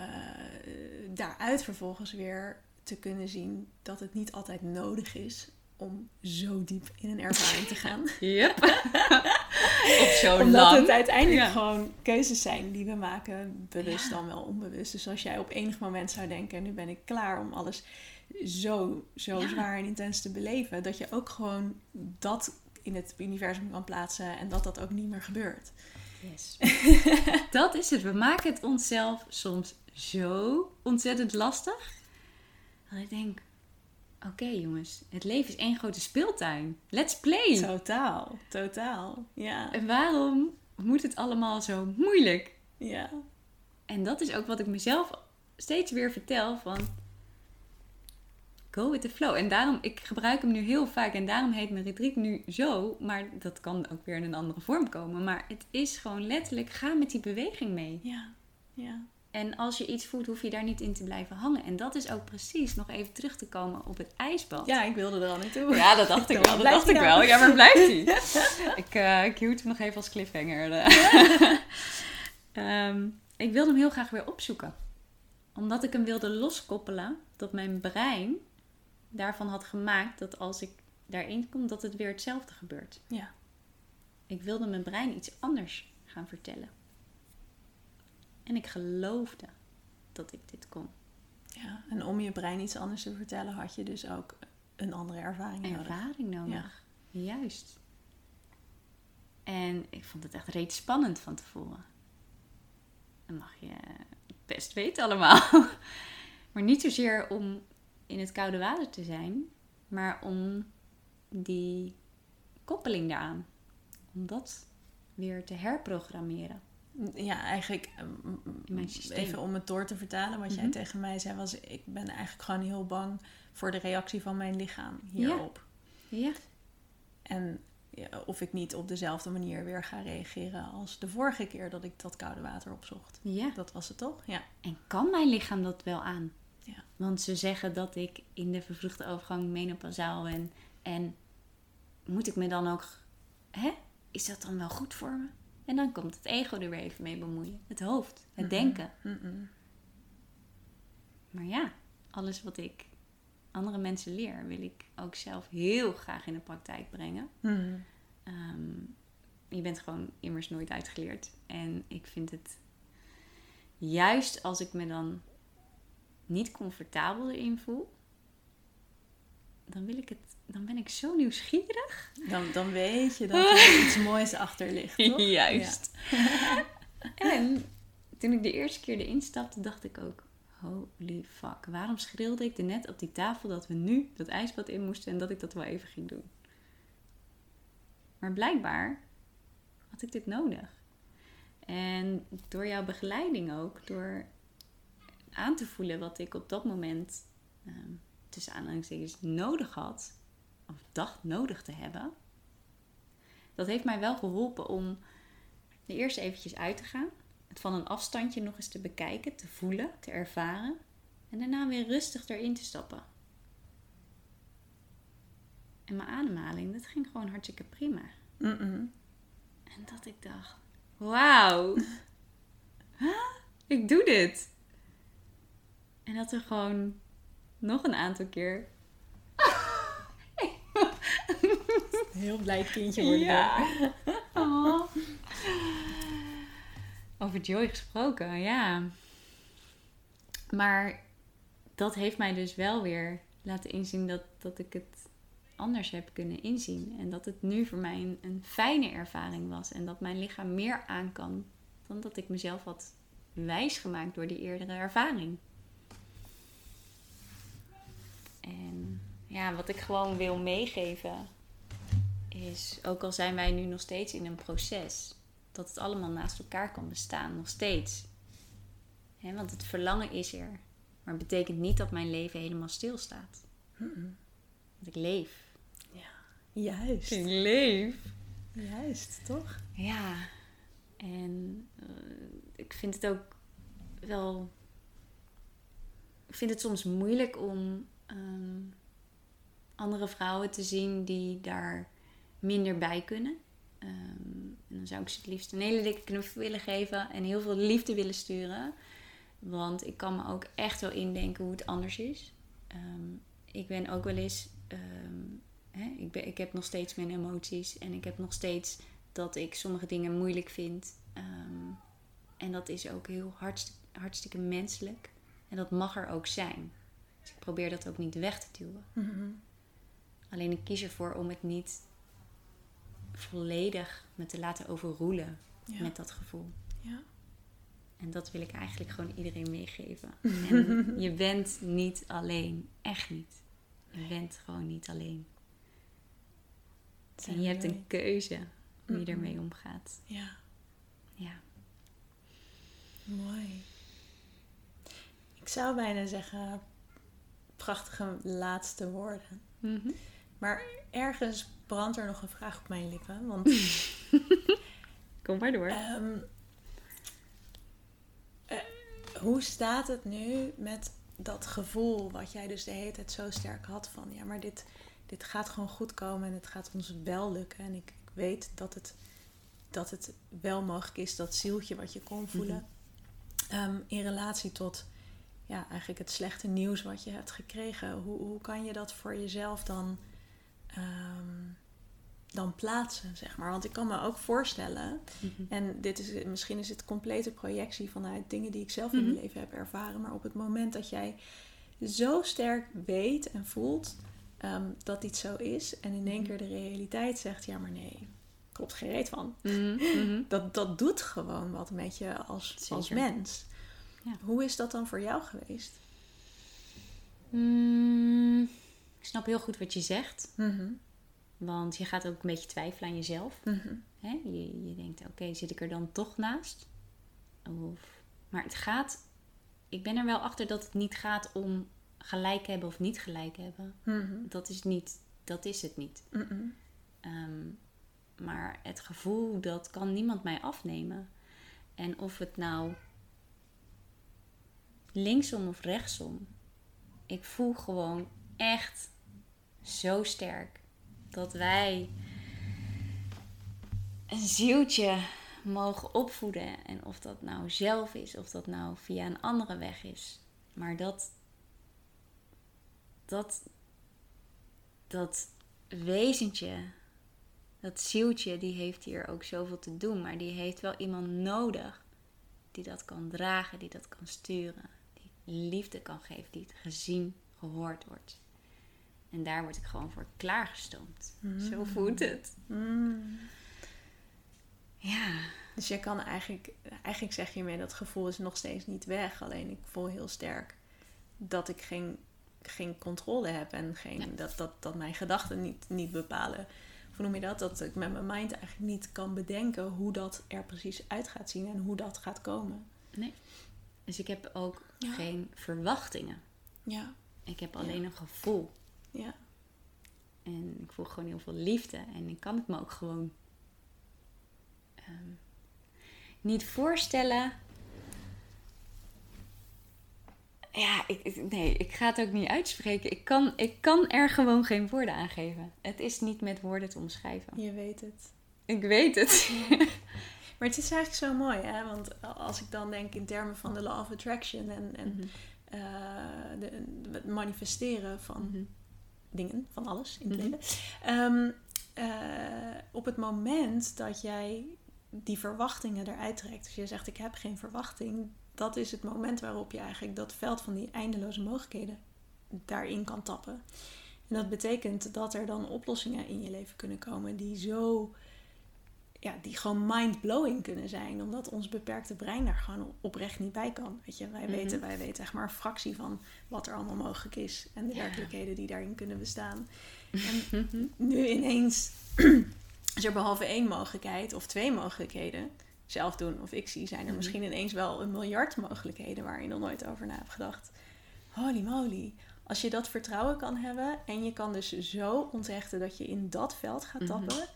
[SPEAKER 2] daaruit vervolgens weer te kunnen zien dat het niet altijd nodig is om zo diep in een ervaring te gaan.
[SPEAKER 3] Yep. Op zo
[SPEAKER 2] Omdat
[SPEAKER 3] lang.
[SPEAKER 2] het uiteindelijk
[SPEAKER 3] Ja.
[SPEAKER 2] gewoon keuzes zijn die we maken, bewust dan wel onbewust. Dus als jij op enig moment zou denken, nu ben ik klaar om alles zo, zo
[SPEAKER 3] Ja.
[SPEAKER 2] zwaar en intens te beleven, dat je ook gewoon dat in het universum kan plaatsen en dat dat ook niet meer gebeurt.
[SPEAKER 3] Yes. dat is het. We maken het onszelf soms zo ontzettend lastig. Dat ik denk, oké jongens, het leven is één grote speeltuin. Let's play.
[SPEAKER 2] Totaal, totaal. Ja,
[SPEAKER 3] En waarom moet het allemaal zo moeilijk?
[SPEAKER 2] ja.
[SPEAKER 3] En dat is ook wat ik mezelf steeds weer vertel van... Go with the flow. En daarom, ik gebruik hem nu heel vaak. En daarom heet mijn retreat nu zo. Maar dat kan ook weer in een andere vorm komen. Maar het is gewoon letterlijk, ga met die beweging mee.
[SPEAKER 2] Ja, ja.
[SPEAKER 3] En als je iets voelt, hoef je daar niet in te blijven hangen. En dat is ook precies, nog even terug te komen op het ijsbad.
[SPEAKER 2] Ja, ik wilde er al naartoe.
[SPEAKER 3] Ja, dat dacht ik wel. Dat dacht ik
[SPEAKER 2] nou?
[SPEAKER 3] wel. Ja, maar blijft hij? ik, eh ik hield hem nog even als cliffhanger. Ehm, ik wilde hem heel graag weer opzoeken. Omdat ik hem wilde loskoppelen. Dat mijn brein daarvan had gemaakt dat als ik daarin kom, dat het weer hetzelfde gebeurt.
[SPEAKER 2] Ja.
[SPEAKER 3] Ik wilde mijn brein iets anders gaan vertellen. En ik geloofde dat ik dit kon.
[SPEAKER 2] ja. En om je brein iets anders te vertellen, had je dus ook een andere ervaring nodig.
[SPEAKER 3] ervaring nodig. Juist. En ik vond het echt reeds spannend van tevoren. Dat mag je best weten allemaal. Maar niet zozeer om in het koude water te zijn, maar om die koppeling daaraan. Om dat weer te herprogrammeren.
[SPEAKER 2] Ja, eigenlijk ehm, even om het door te vertalen. Wat jij
[SPEAKER 3] Mhm.
[SPEAKER 2] tegen mij zei was, ik ben eigenlijk gewoon heel bang voor de reactie van mijn lichaam hierop.
[SPEAKER 3] Ja.
[SPEAKER 2] En ja, of ik niet op dezelfde manier weer ga reageren als de vorige keer dat ik dat koude water opzocht.
[SPEAKER 3] Ja.
[SPEAKER 2] Dat was het toch? Ja.
[SPEAKER 3] En kan mijn lichaam dat wel aan?
[SPEAKER 2] Ja.
[SPEAKER 3] Want ze zeggen dat ik in de vervroegde overgang menopausaal ben. En moet ik me dan ook... Hè? Is dat dan wel goed voor me? En dan komt het ego er weer even mee bemoeien. Het hoofd, het denken. Maar ja, alles wat ik andere mensen leer, wil ik ook zelf heel graag in de praktijk brengen.
[SPEAKER 2] Mhm.
[SPEAKER 3] Ehm, je bent gewoon immers nooit uitgeleerd. En ik vind het juist als ik me dan niet comfortabel erin voel, dan wil ik het, dan ben ik zo nieuwsgierig.
[SPEAKER 2] Dan, dan weet je dat er iets moois achter ligt, toch?
[SPEAKER 3] Juist. En toen ik de eerste keer erin stapte, dacht ik ook: holy fuck, waarom schreeuwde ik er net op die tafel dat we nu dat ijsbad in moesten en dat ik dat wel even ging doen? Maar blijkbaar had ik dit nodig. En door jouw begeleiding ook, door aan te voelen wat ik op dat moment ehm, tussen aanhalingstekens nodig had, of dacht nodig te hebben, dat heeft mij wel geholpen om er eerst eventjes uit te gaan, het van een afstandje nog eens te bekijken, te voelen, te ervaren en daarna weer rustig erin te stappen. En mijn ademhaling, dat ging gewoon hartstikke prima. En dat ik dacht, wauw, Huh? ik doe dit. En dat er gewoon nog een aantal keer...
[SPEAKER 2] Heel blij kindje worden.
[SPEAKER 3] Ja. Oh. Over Joy gesproken, ja. Maar dat heeft mij dus wel weer laten inzien dat, dat ik het anders heb kunnen inzien. En dat het nu voor mij een, een fijne ervaring was. En dat mijn lichaam meer aan kan dan dat ik mezelf had wijsgemaakt door die eerdere ervaring. En ja, wat ik gewoon wil meegeven is, ook al zijn wij nu nog steeds in een proces, dat het allemaal naast elkaar kan bestaan, nog steeds. Hè, want het verlangen is er, maar het betekent niet dat mijn leven helemaal stilstaat.
[SPEAKER 2] Mm-mm.
[SPEAKER 3] Want ik leef.
[SPEAKER 2] Juist.
[SPEAKER 3] leef.
[SPEAKER 2] Juist, toch?
[SPEAKER 3] Ja, en eh, ik vind het ook wel. Ik vind het soms moeilijk om ehm, andere vrouwen te zien die daar minder bij kunnen. Ehm, en dan zou ik ze het liefst een hele dikke knuffel willen geven en heel veel liefde willen sturen. Want ik kan me ook echt wel indenken hoe het anders is. Ehm, ik ben ook wel eens ehm, Ik, ben, ik heb nog steeds mijn emoties. En ik heb nog steeds dat ik sommige dingen moeilijk vind. En dat is ook heel hartstikke, hartstikke menselijk. En dat mag er ook zijn. Dus ik probeer dat ook niet weg te duwen.
[SPEAKER 2] Mhm.
[SPEAKER 3] Alleen ik kies ervoor om het niet volledig me te laten overroelen
[SPEAKER 2] Ja.
[SPEAKER 3] met dat gevoel.
[SPEAKER 2] Ja.
[SPEAKER 3] En dat wil ik eigenlijk gewoon iedereen meegeven. En je bent niet alleen. Echt niet. Je bent gewoon niet alleen. En je hebt een keuze hoe je ermee omgaat.
[SPEAKER 2] Ja,
[SPEAKER 3] Ja.
[SPEAKER 2] mooi. Ik zou bijna zeggen, prachtige laatste woorden.
[SPEAKER 3] Mhm.
[SPEAKER 2] Maar ergens brandt er nog een vraag op mijn lippen. Want
[SPEAKER 3] Kom maar door.
[SPEAKER 2] Ehm, eh, hoe staat het nu met dat gevoel wat jij dus de hele tijd zo sterk had van ja, maar dit, dit gaat gewoon goed komen en het gaat ons wel lukken. En ik, ik weet dat het, dat het wel mogelijk is, dat zieltje wat je kon voelen. Ehm, in relatie tot ja, eigenlijk het slechte nieuws wat je hebt gekregen. Hoe, hoe kan je dat voor jezelf dan, ehm, dan plaatsen, zeg maar? Want ik kan me ook voorstellen
[SPEAKER 3] Mhm.
[SPEAKER 2] en dit is, misschien is het complete projectie vanuit dingen die ik zelf in
[SPEAKER 3] Mhm.
[SPEAKER 2] mijn leven heb ervaren. Maar op het moment dat jij zo sterk weet en voelt ehm, dat iets zo is. En in één
[SPEAKER 3] Mhm.
[SPEAKER 2] keer de realiteit zegt, ja maar nee, klopt geen reet van.
[SPEAKER 3] Mhm, mhm.
[SPEAKER 2] Dat, dat doet gewoon wat met je als, als mens.
[SPEAKER 3] Ja.
[SPEAKER 2] Hoe is dat dan voor jou geweest?
[SPEAKER 3] Mm, snap heel goed wat je zegt.
[SPEAKER 2] Mhm,
[SPEAKER 3] Want je gaat ook een beetje twijfelen aan jezelf.
[SPEAKER 2] mhm,
[SPEAKER 3] Hè? Je, je denkt, oké, zit ik er dan toch naast? Of, maar het gaat... Ik ben er wel achter dat het niet gaat om gelijk hebben of niet gelijk hebben.
[SPEAKER 2] mhm,
[SPEAKER 3] Dat is, niet, dat is het niet. Ehm, maar het gevoel, dat kan niemand mij afnemen. En of het nou linksom of rechtsom. Ik voel gewoon echt zo sterk dat wij een zieltje mogen opvoeden. En of dat nou zelf is, of dat nou via een andere weg is. Maar dat, dat, dat wezentje, dat zieltje, die heeft hier ook zoveel te doen. Maar die heeft wel iemand nodig die dat kan dragen, die dat kan sturen. Die liefde kan geven, die het gezien, gehoord wordt. En daar word ik gewoon voor klaargestoomd. Zo voelt het.
[SPEAKER 2] Mm.
[SPEAKER 3] Ja.
[SPEAKER 2] Dus je kan eigenlijk, eigenlijk zeg je mee dat gevoel is nog steeds niet weg. Alleen ik voel heel sterk dat ik geen, geen controle heb en geen,
[SPEAKER 3] Ja.
[SPEAKER 2] dat, dat, dat mijn gedachten niet, niet bepalen. Hoe noem je dat? Dat ik met mijn mind eigenlijk niet kan bedenken hoe dat er precies uit gaat zien en hoe dat gaat komen.
[SPEAKER 3] Nee. Dus ik heb ook
[SPEAKER 2] Ja.
[SPEAKER 3] geen verwachtingen.
[SPEAKER 2] Ja,
[SPEAKER 3] Ik heb alleen een gevoel.
[SPEAKER 2] Ja,
[SPEAKER 3] En ik voel gewoon heel veel liefde. En ik kan het me ook gewoon ehm, niet voorstellen. Ja, ik, nee, ik ga het ook niet uitspreken. Ik kan, ik kan er gewoon geen woorden aan geven. Het is niet met woorden te omschrijven.
[SPEAKER 2] je weet het.
[SPEAKER 3] Ik weet het.
[SPEAKER 2] Maar het is eigenlijk zo mooi, hè? Want als ik dan denk in termen van de law of attraction en, en
[SPEAKER 3] Mhm.
[SPEAKER 2] eh, de- het manifesteren van
[SPEAKER 3] Mhm.
[SPEAKER 2] Dingen, van alles in het
[SPEAKER 3] Mhm.
[SPEAKER 2] leven. Ehm, eh, op het moment dat jij die verwachtingen eruit trekt, dus je zegt ik heb geen verwachting, dat is het moment waarop je eigenlijk dat veld van die eindeloze mogelijkheden daarin kan tappen. En dat betekent dat er dan oplossingen in je leven kunnen komen die zo, ja, die gewoon mind-blowing kunnen zijn, omdat ons beperkte brein daar gewoon oprecht niet bij kan. Weet je, wij,
[SPEAKER 3] Mhm.
[SPEAKER 2] weten, wij weten echt maar een fractie van wat er allemaal mogelijk is en de
[SPEAKER 3] Ja.
[SPEAKER 2] werkelijkheden die daarin kunnen bestaan.
[SPEAKER 3] Mhm.
[SPEAKER 2] En nu ineens is er behalve één mogelijkheid of twee mogelijkheden, zelf doen of ik zie, zijn er
[SPEAKER 3] Mhm.
[SPEAKER 2] misschien ineens wel een miljard mogelijkheden waar je nog nooit over na hebt gedacht. Holy moly. Als je dat vertrouwen kan hebben en je kan dus zo onthechten dat je in dat veld gaat
[SPEAKER 3] Mhm.
[SPEAKER 2] tappen,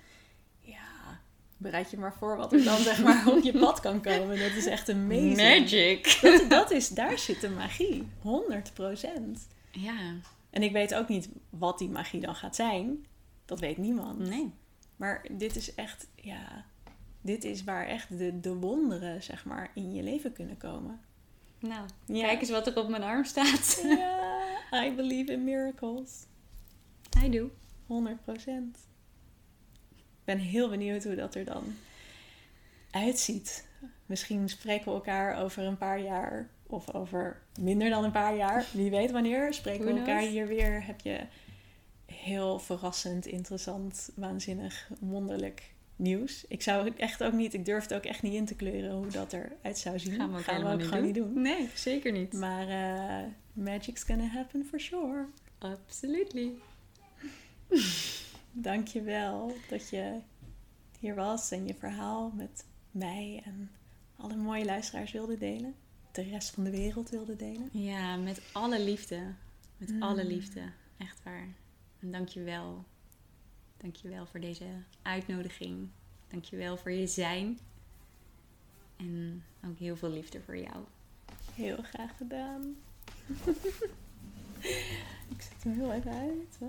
[SPEAKER 2] bereid je maar voor wat er dan zeg maar op je pad kan komen. Dat is echt amazing.
[SPEAKER 3] Magic.
[SPEAKER 2] Dat, dat is, daar zit de magie. 100%.
[SPEAKER 3] Ja,
[SPEAKER 2] En ik weet ook niet wat die magie dan gaat zijn. Dat weet niemand.
[SPEAKER 3] nee.
[SPEAKER 2] Maar dit is echt, ja, dit is waar echt de, de wonderen, zeg maar, in je leven kunnen komen.
[SPEAKER 3] Nou,
[SPEAKER 2] Ja.
[SPEAKER 3] kijk eens wat er op mijn arm staat.
[SPEAKER 2] Ja, I believe in miracles.
[SPEAKER 3] I do.
[SPEAKER 2] 100 procent. Ik ben heel benieuwd hoe dat er dan uitziet. Misschien spreken we elkaar over een paar jaar of over minder dan een paar jaar. Wie weet wanneer. Spreken we elkaar hier weer. Heb je heel verrassend, interessant, waanzinnig, wonderlijk nieuws. Ik zou het echt ook niet, ik durf het ook echt niet in te kleuren hoe dat eruit zou zien.
[SPEAKER 3] Gaan we ook,
[SPEAKER 2] Gaan we ook
[SPEAKER 3] niet
[SPEAKER 2] gewoon
[SPEAKER 3] doen.
[SPEAKER 2] niet doen.
[SPEAKER 3] Nee, zeker niet.
[SPEAKER 2] Maar eh, magic's gonna happen for sure.
[SPEAKER 3] Absolutely.
[SPEAKER 2] Dank je wel dat je hier was en je verhaal met mij en alle mooie luisteraars wilde delen. De rest van de wereld wilde delen.
[SPEAKER 3] Ja, met alle liefde. Met
[SPEAKER 2] Mm.
[SPEAKER 3] alle liefde. Echt waar. En dank je wel. Dank je wel voor deze uitnodiging. Dank je wel voor je zijn. En ook heel veel liefde voor jou.
[SPEAKER 2] Heel graag gedaan. ik zet hem heel even uit. hè.